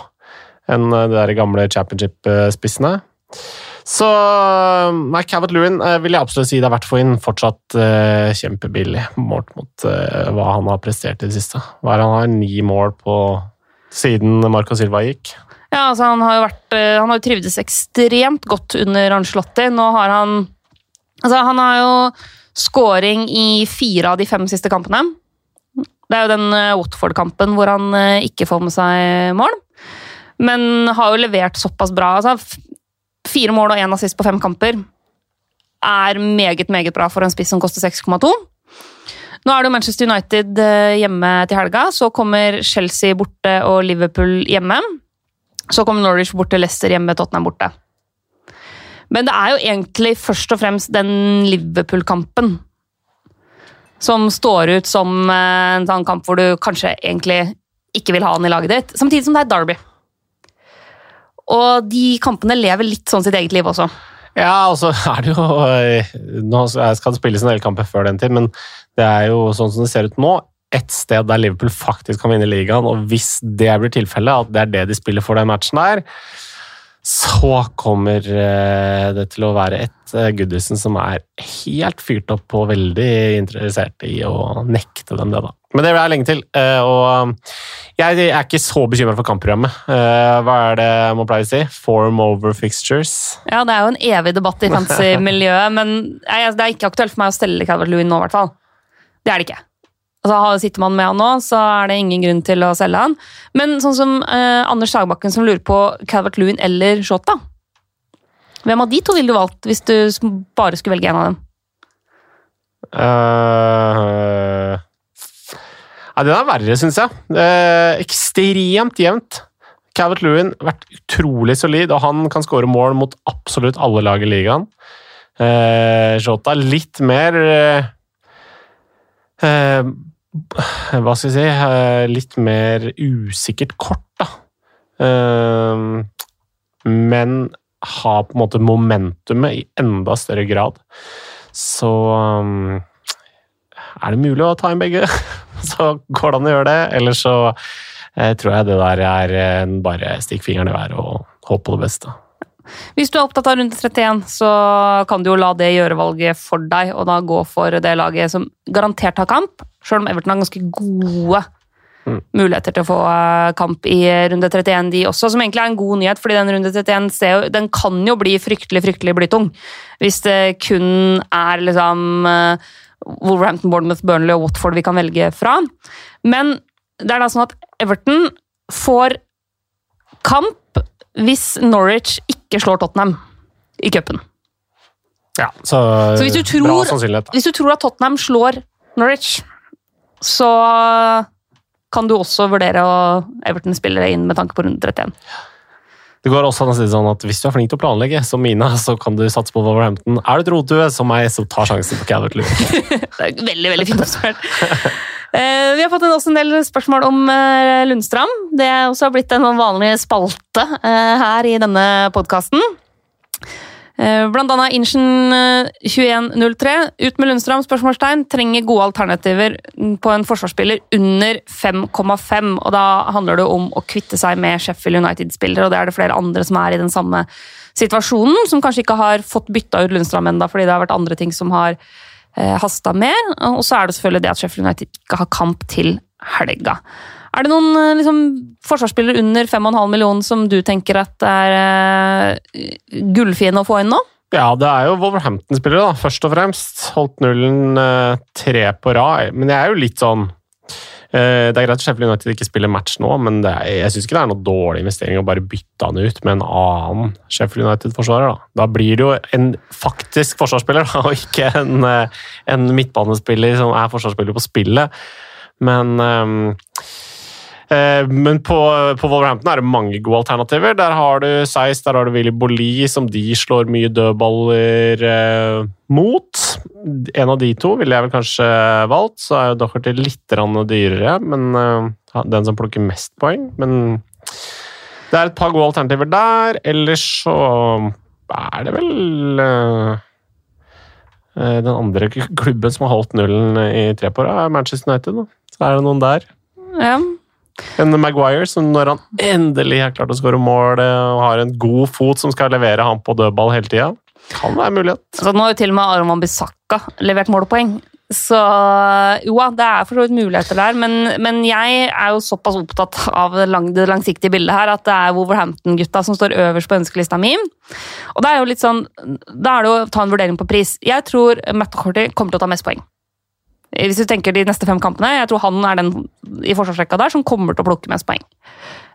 enn de der gamle championship-spissene. Så Mike Cavett Lewin vil jeg absolutt si det er verdt å få inn. Fortsatt uh, kjempebillig målt mot uh, hva han har prestert i det siste. Hva er Han har ni mål på siden Marco Silva gikk. Ja, altså Han har jo vært, uh, han har trivdes ekstremt godt under Arnslotti. Nå har han Altså, han har jo scoring i fire av de fem siste kampene. Det er jo den eh, Watford-kampen hvor han eh, ikke får med seg mål. Men har jo levert såpass bra. Altså, fire mål og én assist på fem kamper er meget, meget bra for en spiss som koster 6,2. Nå er det jo Manchester United eh, hjemme til helga. Så kommer Chelsea borte og Liverpool hjemme. Så kommer Norwich borte, Leicester hjemme, Tottenham borte. Men det er jo egentlig først og fremst den Liverpool-kampen som står ut som eh, en sånn kamp hvor du kanskje egentlig ikke vil ha han i laget ditt. Samtidig som det er Derby. Og de kampene lever litt sånn sitt eget liv også. Ja, og så er det jo eh, Nå skal det spilles en del kamper før den tid, men det er jo sånn som det ser ut nå, et sted der Liverpool faktisk kan vinne ligaen. Og hvis det blir tilfellet, at det er det de spiller for den matchen der, så kommer eh, det til å være et eh, Goodison som er helt fyrt opp og veldig interessert i å nekte dem det, da. Men det er lenge til. Eh, og jeg er ikke så bekymra for kampprogrammet. Hva er det man pleier å si? Form over fixtures? Ja, det er jo en evig debatt i fantasy-miljøet, men det er ikke aktuelt for meg å stelle Calvert Lewin nå, i hvert fall. Det er det ikke. Altså, Sitter man med han nå, så er det ingen grunn til å selge han. Men sånn som eh, Anders Sagbakken som lurer på Calvert Lewin eller Shota. Hvem av de to ville du valgt hvis du bare skulle velge en av dem? Uh, ja, den er verre, syns jeg. Eh, ekstremt jevnt. Calvert Lewin har vært utrolig solid, og han kan skåre mål mot absolutt alle lag i ligaen. Eh, Jota litt mer eh, hva skal jeg si eh, Litt mer usikkert kort, da. Eh, men har på en måte momentumet i enda større grad. Så um, er det mulig å ta inn begge, så går det an å gjøre det. Eller så tror jeg det der er bare stikk fingeren i været og håpe på det beste. Hvis du er opptatt av runde 31, så kan du jo la det gjøre valget for deg, og da gå for det laget som garantert har kamp, selv om Everton har ganske gode mm. muligheter til å få eh, kamp i runde 31, de også, som egentlig er en god nyhet, fordi den runde 31 jo, den kan jo bli fryktelig, fryktelig blytung. Hvis det kun er liksom eh, Wolverhampton, Bournemouth, Burnley og Watford vi kan velge fra. Men det er da sånn at Everton får kamp hvis Norwich ikke slår Tottenham i cupen. Ja, så, så hvis, du tror, hvis du tror at Tottenham slår Norwich, så kan du også vurdere å Everton spille inn med tanke på runde 31. Det går også an å si sånn at Hvis du er flink til å planlegge, som Mina, så kan du satse på Wolverhampton. Er du et rotue som meg, så ta sjansen på Calvert Lewin. veldig, veldig fint oppspørt. uh, vi har fått også en del spørsmål om uh, Lundstrand. Det er også blitt en vanlig spalte uh, her i denne podkasten. Blant annet Inchen 2103. Ut med Lundstrøm? spørsmålstegn, Trenger gode alternativer på en forsvarsspiller under 5,5. og Da handler det om å kvitte seg med Sheffield United-spillere, og det er det flere andre som er i den samme situasjonen, som kanskje ikke har fått bytta ut Lundstrøm ennå, fordi det har vært andre ting som har eh, hasta mer. Og så er det selvfølgelig det at Sheffield United ikke har kamp til helga. Er det noen eh, liksom, forsvarsspillere under 5,5 millioner som du tenker at er uh, gullfine å få inn nå? Ja, det er jo Wolverhampton-spillere, da, først og fremst. Holdt nullen uh, tre på rad. Men jeg er jo litt sånn det er greit at Sheffield United ikke spiller match nå, men er, jeg syns ikke det er noe dårlig investering å bare bytte han ut med en annen Sheffield United-forsvarer. Da. da blir det jo en faktisk forsvarsspiller, da, og ikke en, en, midtbanespiller som er forsvarsspiller på spillet. Men um, Men på, på Wolverhampton er det mange gode alternativer. Der har du Seis, der har du Willy Bolli, som de slår mye dødballer eh, mot. En av de to ville jeg vel kanskje valgt, så er jo Docherty litt dyrere, men eh, den som plukker mest poeng. Men det er et par gode alternativer der. Ellers så er det vel eh, eh, den andre klubben som har holdt nullen i tre på rad, er Manchester United. Da. Så er det noen der. Ja. En Maguire som når han endelig har klart å skåre mål eh, og har en god fot som skal levere han på dødball hele tida, kan være mulighet. Altså, nå har jo til og med Aron Bissaka levert målpoeng. Så jo, det er for så vidt muligheter der, men, men jeg er jo såpass opptatt av det, lang, det langsiktige bildet her at det er Wolverhampton-gutta som står øverst på ønskelista mi. Og det er jo litt sånn, Da er det jo å ta en vurdering på pris. Jeg tror Matt Corty kommer til å ta mest poeng. Hvis du tenker de neste fem kampene, jeg tror han er den i forsvarsrekka der som kommer til å plukke mest poeng.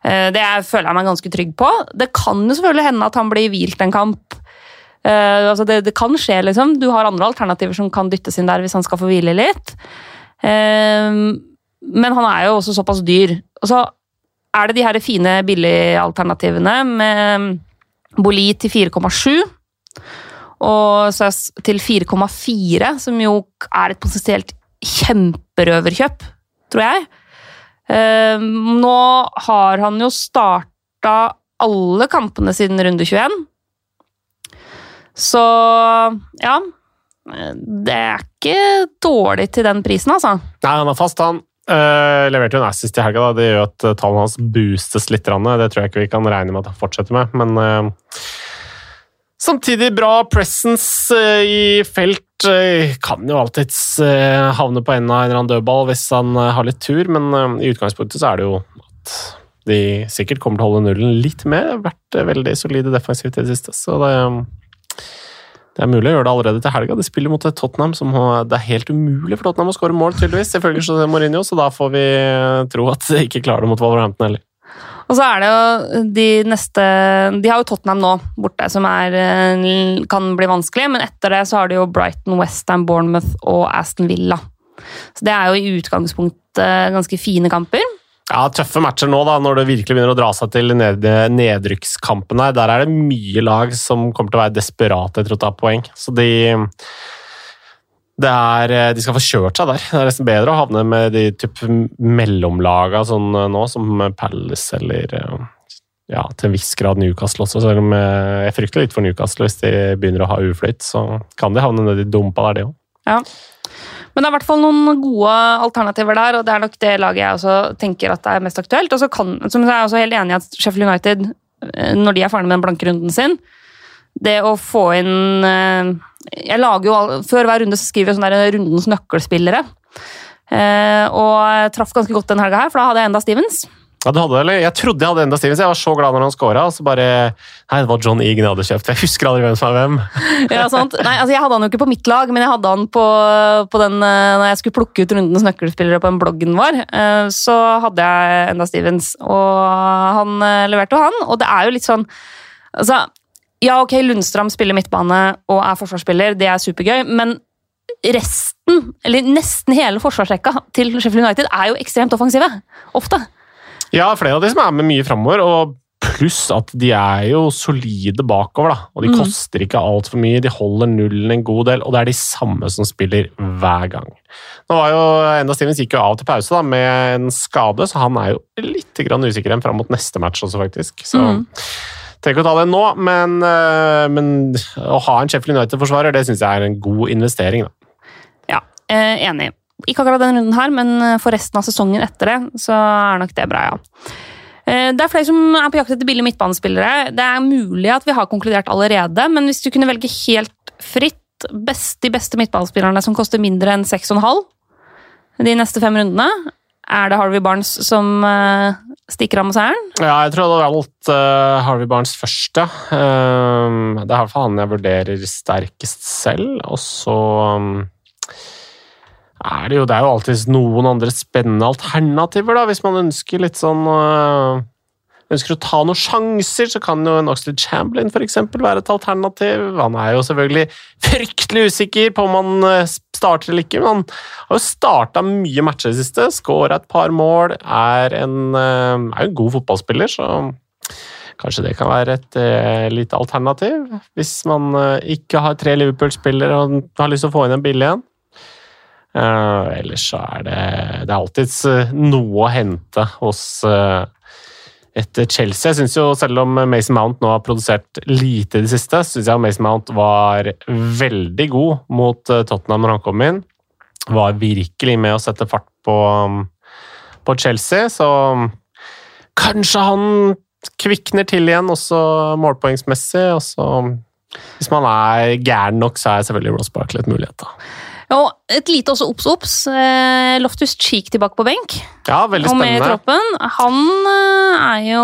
Eh, Det er- føler jeg meg ganske trygg på. Det kan jo selvfølgelig hende at han blir hvilt en kamp. Eh, altså det, det kan skje, liksom. Du har andre alternativer som kan dyttes inn der hvis han skal få hvile litt. Eh, men han er jo også såpass dyr. Og så er det de her fine billigalternativene med Boli til 4,7 og Søs til 4,4, som jo er et potensielt kjemperøverkjøp, tror jeg. Eh, nå har han jo starta alle kampene siden runde 21. Så ja. Det er ikke dårlig til den prisen, altså. Nei, han er fast, han. Eh, leverte jo en assist i helga. da. Det gjør at eh, tallene hans boostes litt. Det tror jeg ikke vi kan regne med at han fortsetter med. Men eh, samtidig bra presence i felt. Eh, kan jo alltids eh, havne på enden av en eller annen dødball hvis han eh, har litt tur, men i utgangspunktet så er det jo at de sikkert kommer til å holde nullen litt mer. Det har Vært veldig solide defensivt i det siste, så det det er mulig å gjøre det allerede til helga. De spiller mot Tottenham som det er helt umulig for Tottenham å skåre mål, tydeligvis. Ifølge Mourinho, så da får vi tro at de ikke klarer det mot Wolverhampton heller. Og så er det jo de neste De har jo Tottenham nå borte, som er, eh, kan bli vanskelig, men etter det så har de jo Brighton, Westham, Bournemouth og Aston Villa. Så det er jo i utgangspunktet ganske fine kamper. Ja, Tøffe matcher nå, da, når det virkelig begynner å dra seg til ned, nedrykkskampene. Der er det mye lag som kommer til å være desperate etter å ta poeng. Så de er, De skal få kjørt seg der. Det er nesten bedre å havne med de typ mellomlaga sånn nå, som Palace eller ja, til en viss grad Newcastle også. Selv om jeg frykter litt for Newcastle hvis de begynner å ha uflyt, så kan de havne nedi dumpa der, det òg. Ja. Men det er i hvert fall noen gode alternativer der, og det er nok det laget jeg også tenker at er mest aktuelt. Og så som jeg er også helt enig i at Sheffield United, eh, når de er ferdig med den blanke runden sin, det å få inn eh, Jeg lager jo Før hver runde så skriver jeg sånn der rundens nøkkelspillere. Eh, og jeg traff ganske godt den helga her, for da hadde jeg enda Stevens. Ja, du hadde det? Jeg trodde jeg hadde enda Stevens. Jeg var så glad når han scora, og så bare Nei, det var John Egan jeg hadde kjøpt. Jeg husker aldri hvem som er hvem. Ja, sant? Nei, altså Jeg hadde han jo ikke på mitt lag, men jeg hadde han på, på den eh, når jeg skulle plukke ut rundens nøkkelspillere på den bloggen vår. Så hadde jeg enda Stevens, og han leverte jo han. Og det er jo litt sånn altså, Ja, ok, Lundstrand spiller midtbane og er forsvarsspiller, det er supergøy, men resten, eller nesten hele forsvarsrekka til Sheffield United er jo ekstremt offensive. Ofte. Ja, flere av de som er med mye framover, og pluss at de er jo solide bakover. da, og De Mm. koster ikke altfor mye, de holder nullen en god del, og det er de samme som spiller hver gang. Nå var jo, Enda Stevens gikk jo av til pause da, med en skade, så han er jo litt grann usikker igjen fram mot neste match også, faktisk. Så Mm. Trenger ikke å ta det nå, men, øh, men å ha en Sheffield United-forsvarer det syns jeg er en god investering. da. Ja, eh, enig. Ikke akkurat denne runden her, men eh, for resten av sesongen etter det, så er nok det bra, ja. Eh, Det er flere som er på jakt etter billige midtbanespillere. Det er mulig at vi har konkludert allerede, men hvis du kunne velge helt fritt best, de beste midtbanespillerne som koster mindre enn 6,5 de neste fem rundene, er det Harvey Barnes som eh, stikker av med seieren? Ja, jeg tror det hadde valgt øh, Harvey Barnes først, ja. Um, det er i hvert fall han jeg vurderer sterkest selv. Og så um, er det jo Det er jo alltid noen andre spennende alternativer, da, hvis man ønsker litt sånn øh, ønsker å ta noen sjanser, så kan jo en Oxlade Chamberlain for eksempel, være et alternativ. Han er jo selvfølgelig fryktelig usikker på om han eh, starter eller ikke, men han har jo starta mye matcher i det siste, skåra et par mål, er en, eh, er en god fotballspiller, så kanskje det kan være et eh, lite alternativ. Hvis man eh, ikke har tre Liverpool-spillere og har lyst til å få inn en billig en. Uh, ellers så er det Det alltids uh, noe å hente hos eh, et Chelsea. Jeg synes jo Selv om Mason Mount nå har produsert lite i det siste, syns jeg Mason Mount var veldig god mot eh, Tottenham når han kom inn. Var virkelig med å sette fart på, um, på Chelsea, så kanskje han kvikner til igjen, også målpoengsmessig. Og så, hvis man er gæren nok, så er selvfølgelig Ross Barkley et mulighet. da. Og et lite også obs, obs. Eh, Loftus Cheek tilbake på benk. Ja, veldig spennende. Og med i troppen. Han eh, er jo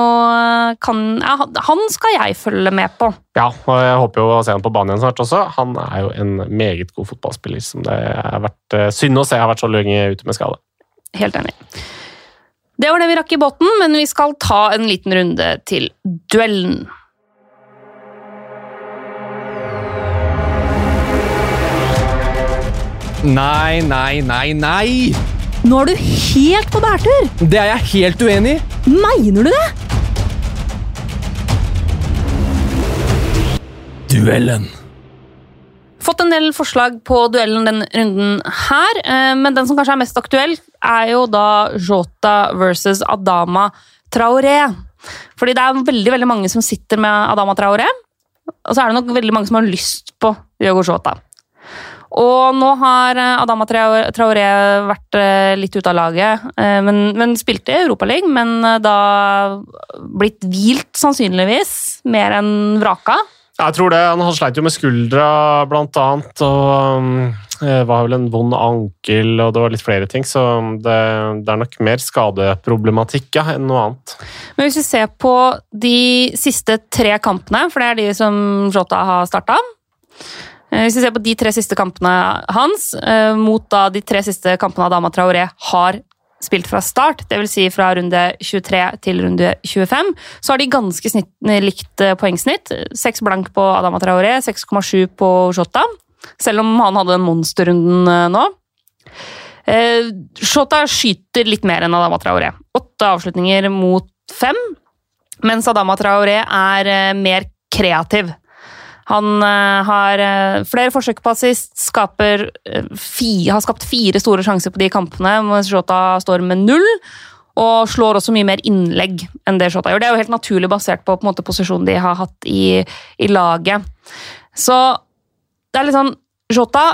kan, ja, han- skal jeg følge med på. Ja, og jeg håper jo å se han på banen igjen snart også. Han er jo en meget god fotballspiller som det har vært eh, synd å se har vært så lenge ute med skade. Helt enig. Det var det vi rakk i båten, men vi skal ta en liten runde til duellen. Nei, nei, nei, nei! Nå er du helt på bærtur! Det er jeg helt uenig i! Mener du det? Duellen. Fått en del forslag på duellen denne runden her, eh, men den som kanskje er mest aktuell, er jo da Jota versus Adama Traoré. Fordi det er veldig veldig mange som sitter med Adama Traoré, og så er det nok veldig mange som har lyst på Diogo Jota. Og nå har eh, Adama Traoré vært eh, litt ute av laget, eh, men, men spilte i Europaligaen, men da blitt hvilt sannsynligvis, mer enn vraka. Jeg tror det. Han sleit jo med skuldra, blant annet, og um, det var vel en vond ankel, og det var litt flere ting, så det, det er nok mer skadeproblematikk ja, enn noe annet. Men hvis vi ser på de siste tre kampene, for det er de som Jota har starta Hvis vi ser på de tre siste kampene hans, eh, mot da de tre siste kampene Adama Traoré har spilt fra start, dvs. Si fra runde 23 til runde 25, så har de ganske snitt, likt eh, poengsnitt. 6 blank på Adama Traoré, 6,7 på Shota, Selv om han hadde den monsterrunden eh, nå. Eh, Shota skyter litt mer enn Adama Traoré. Åtte avslutninger mot fem, mens Adama Traoré er eh, mer kreativ. Han eh, har eh, flere forsøk på assist, skaper, eh, fi, har skapt fire store sjanser på de kampene, Shota står med null. Og slår også mye mer innlegg enn det Shota gjør. Det er jo helt naturlig basert på, på måte, posisjonen de har hatt i, i laget. Så det er litt sånn Shota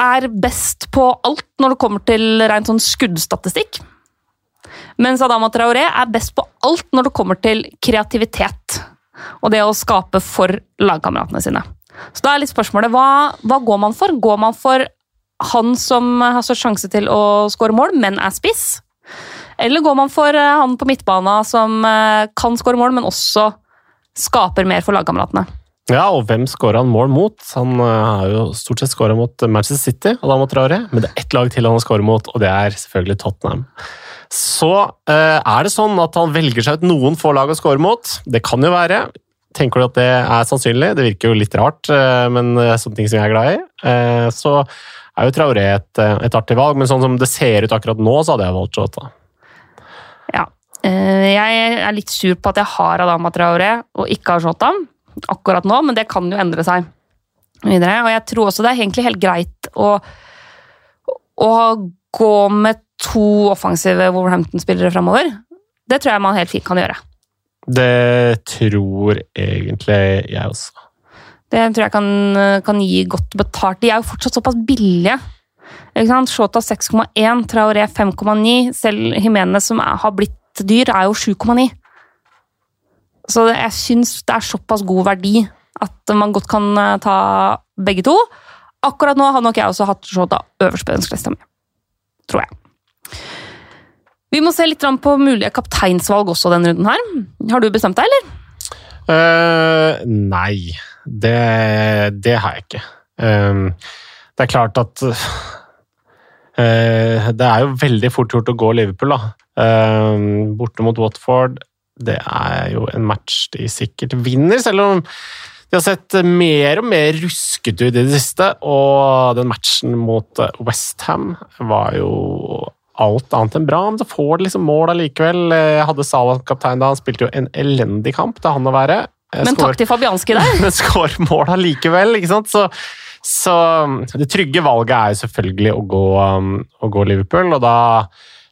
er best på alt når det kommer til rent sånn skuddstatistikk. Mens Adama Traoré er best på alt når det kommer til kreativitet. Og det å skape for lagkameratene sine. Så da er litt spørsmålet hva, hva går man for? Går man for han som har størst sjanse til å skåre mål, men er spiss? Eller går man for eh, han på midtbana som eh, kan skåre mål, men også skaper mer for lagkameratene? Ja, og hvem skåra han mål mot? Han eh, har jo stort sett skåra mot Manchester City, og da mot men det er ett lag til han har skåra mot, og det er selvfølgelig Tottenham. Så eh, er det sånn at han velger seg ut noen få lag å score mot. Det kan jo være. Tenker du at det er sannsynlig? Det virker jo litt rart, men men er sånne ting som jeg er glad i. Eh, så er jo Traoré et, eh, et artig valg, men sånn som det ser ut akkurat nå, så hadde jeg valgt Jota. Ja. Eh, Jeg er litt sur på at jeg har Adama Traoré og ikke har Jota akkurat nå, men det kan jo endre seg videre. Og jeg tror også det er egentlig helt greit å, å gå med to offensive Wolverhampton-spillere framover. Det tror jeg man helt fint kan gjøre. Det tror egentlig jeg også. Det tror jeg kan, kan gi godt betalt. De er jo fortsatt såpass billige. Ikke sant? Shota 6,1, Traoré 5,9. Selv Jimenez, som er, har blitt dyr, er jo 7,9. Så jeg syns det er såpass god verdi at man godt kan eh, ta begge to. Akkurat nå har nok jeg også hatt Shota øverst på ønskelista mi. Tror jeg. Vi må se litt på mulige kapteinsvalg også denne runden her. Har du bestemt deg, eller? Uh, nei, det, det har jeg ikke. Eh, det er klart at uh, Det er jo veldig fort gjort å gå Liverpool, da. Eh, borte mot Watford. det er jo en match de sikkert vinner, selv om de har sett mer og mer ruskete ut i det siste. Og den matchen mot Westham var jo alt annet enn bra, men så får de liksom mål allikevel. Jeg hadde Salah som kaptein da, han spilte jo en elendig kamp, det er han å være. Men takk til Fabianski der. Men skår mål allikevel, ikke sant? Så, så, det trygge valget er jo selvfølgelig å gå, um, å gå Liverpool, og da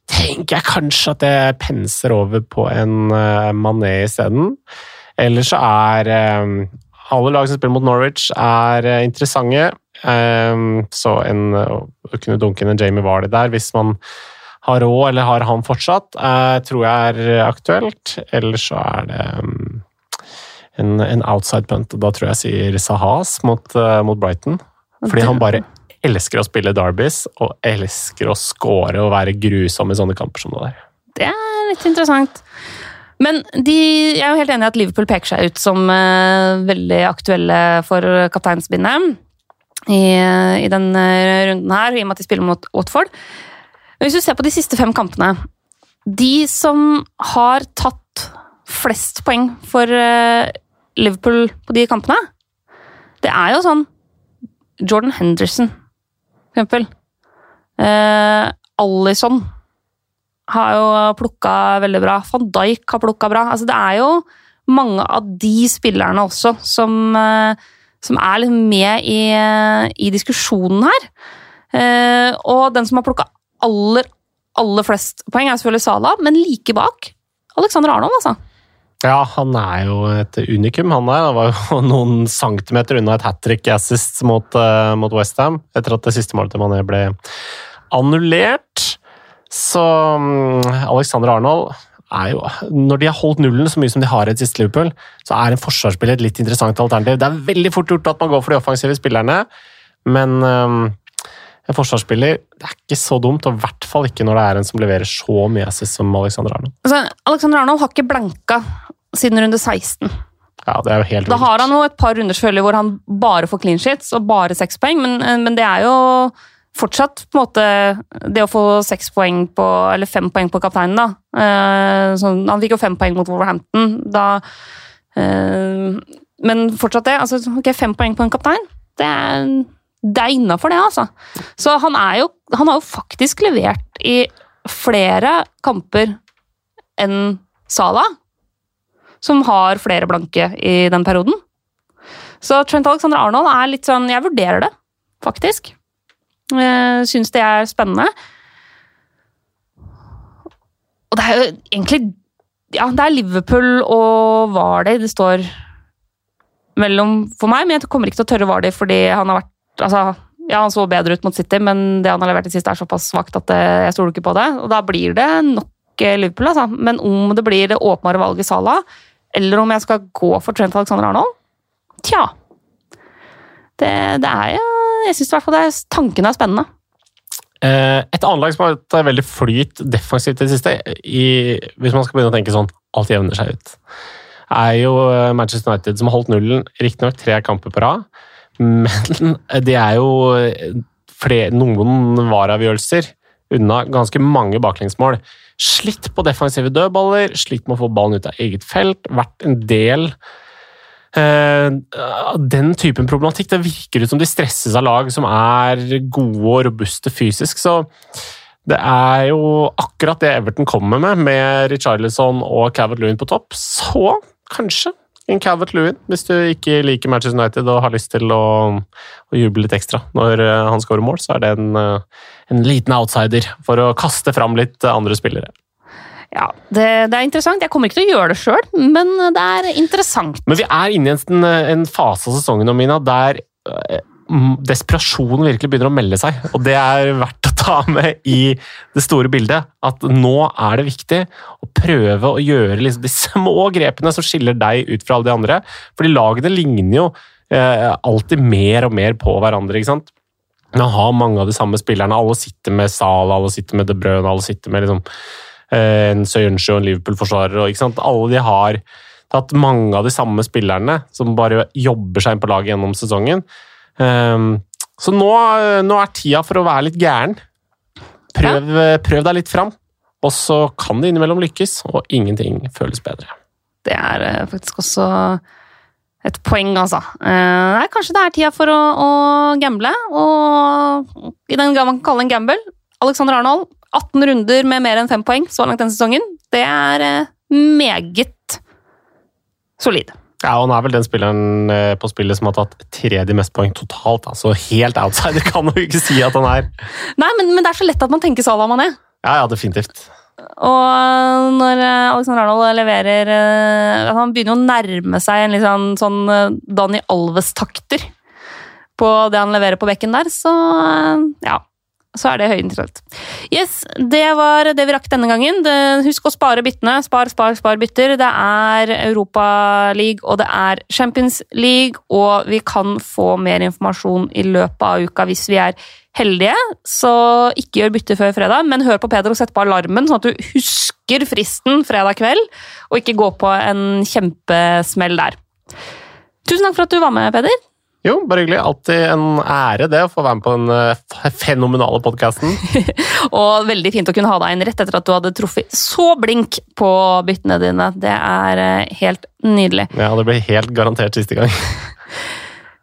tenker jeg kanskje at jeg penser over på en uh, Mané isteden. Eller så er um, alle lag som spiller mot Norwich, er uh, interessante. Um, så en, uh, å kunne dunke inn en Jamie Vardy der hvis man har råd, eller har han fortsatt, uh, tror jeg er aktuelt. Eller så er det um, en, en, outside punt. Da tror jeg sier Sahas mot, uh, mot Brighton. Fordi han bare elsker å spille Derbies og elsker å score og være grusom i sånne kamper som det der. Det er litt interessant. Men de, jeg er jo helt enig i at Liverpool peker seg ut som uh, veldig aktuelle for kapteinsbindet i, i denne runden her, i og med at de spiller mot Watford. Hvis du ser på de siste fem kampene De som har tatt flest poeng for uh, Liverpool på de kampene, det er jo sånn Jordan Henderson, for eksempel. Eh, Alison har jo plukka veldig bra. Van Dijk har plukka bra. Altså, det er jo mange av de spillerne også som, uh, som er litt med i, i diskusjonen her. Eh, og den som har plukka aller, aller flest poeng, er selvfølgelig Sala, men like bak Alexander Arnold, altså. Ja, han er jo et unikum, han der. Han var jo noen centimeter unna et hat trick assist mot, uh, mot Westham etter at det siste målet til Mané ble annullert. Så um, Alexander Arnold er jo Når de har holdt nullen så mye som de har i et siste Liverpool, så er en forsvarsspiller et litt interessant alternativ. Det er veldig fort gjort at man går for de offensive spillerne, men um, en forsvarsspiller det er ikke så dumt, og i hvert fall ikke når det er en som leverer så mye assist som Alexander Arnold. Altså, Alexander Arnold har ikke blanka siden runde 16. Ja, det er jo helt Da har han jo et par runder selvfølgelig hvor han bare får clean sheets og bare seks poeng, men, men, det er jo fortsatt på en måte det å få seks poeng på, eller fem poeng på kapteinen, da. Uh, sånn, han fikk jo fem poeng mot Wolverhampton, da uh, Men fortsatt det. altså ok, Fem poeng på en kaptein, det er det er innafor, det, altså. Så han, jo, han har jo faktisk levert i flere kamper enn Sala, som har flere blanke i den perioden. Så Trent Alexander Arnold er litt sånn Jeg vurderer det, faktisk. Syns det er spennende. Og det er jo egentlig Ja, det er Liverpool og Vardy det står mellom for meg, men jeg kommer ikke til å tørre Vardy fordi han har vært altså, ja, Han så bedre ut mot City, men det han har levert i siste, er såpass svakt at jeg stoler ikke på det. Og Da blir det nok eh, Liverpool, altså. Men om det blir det åpnere valget i Salah, eller om jeg skal gå for Trent Alexander Arnold Tja. Det, det er jo Jeg syns i hvert fall det er, tankene er spennende. Eh, et annet lag som har hatt veldig flyt defensivt i det siste, i, hvis man skal begynne å tenke sånn alt jevner seg ut, er jo eh, Manchester United, som har holdt nullen riktignok tre kamper på rad. Men det er jo flere, noen vareavgjørelser unna ganske mange baklengsmål. Slitt på defensive dødballer, slitt med å få ballen ut av eget felt. Vært en del uh, den typen problematikk. Det virker ut som de stresses av lag som er gode og robuste fysisk. Så det er jo akkurat det Everton kommer med, med Richarlison og Cavett Lewin på topp. Så kanskje en Calvert Lewin, hvis du ikke liker Manchester United og har lyst til å, å juble litt ekstra når eh, han skårer mål, så er det en, eh, en, liten outsider for å kaste fram litt andre spillere. Ja, det, det, er interessant. Jeg kommer ikke til å gjøre det sjøl, men det er interessant. Men vi er inne i en, en fase av sesongen Mina, der eh, desperasjonen virkelig begynner å melde seg. Og det er verdt ta med i det store bildet. At nå er det viktig å prøve å gjøre liksom de små grepene som skiller deg ut fra alle de andre. Fordi lagene ligner jo eh, alltid mer og mer på hverandre. ikke sant? Man har mange av de samme spillerne. Alle sitter med Sala, alle sitter med De Bruyne, alle sitter med liksom, eh, en Søyensjø og en Liverpool-forsvarer. Alle de har tatt mange av de samme spillerne som bare jobber seg inn på laget gjennom sesongen. Um, så nå, nå, er tida for å være litt gæren. Prøv, ja. prøv deg litt fram. Og så kan det innimellom lykkes, og ingenting føles bedre. Det er eh, faktisk også et poeng, altså. Eh, nei, kanskje det er tida for å, å gamble, og i den grad man kan kalle en gamble Alexander Arnold, 18 runder med mer enn fem poeng så langt denne sesongen. Det er eh, meget solid. Ja, Han er vel den spilleren eh, på spillet som har tatt tredje mest poeng totalt. Altså helt outsider kan jo ikke si at han er. Nei, men, men det er så lett at man tenker Salah Mané. Ja, ja, definitivt. Og når eh, Alexander Arnold leverer eh, Han begynner å nærme seg en litt sånn, sånn eh, Dani Alves-takter på det han leverer på bekken der, så eh, ja. Så er det høyinteressant. Yes, det var det vi rakk denne gangen. Husk å spare byttene. Spar, spar, spar bytter. Det er Europaliga og det er Champions League, og vi kan få mer informasjon i løpet av uka hvis vi er heldige. Så ikke gjør bytte før fredag, men hør på Peder og sett på alarmen, sånn at du husker fristen fredag kveld, og ikke gå på en kjempesmell der. Tusen takk for at du var med, Peder. Jo, bare hyggelig. Alltid en ære det å få være med på den eh, fenomenale podkasten. Og veldig fint å kunne ha deg inn rett etter at du hadde truffet så blink på byttene dine. Det er eh, helt nydelig. Ja, det ble helt garantert siste gang.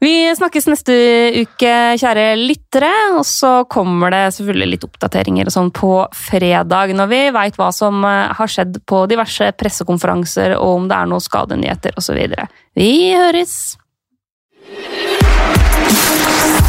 Vi snakkes neste uke, kjære lyttere. Og så kommer det selvfølgelig litt oppdateringer og sånn på fredag, når vi veit hva som eh, har skjedd på diverse pressekonferanser, og om det er noen skadenyheter osv. Vi høres! あっ!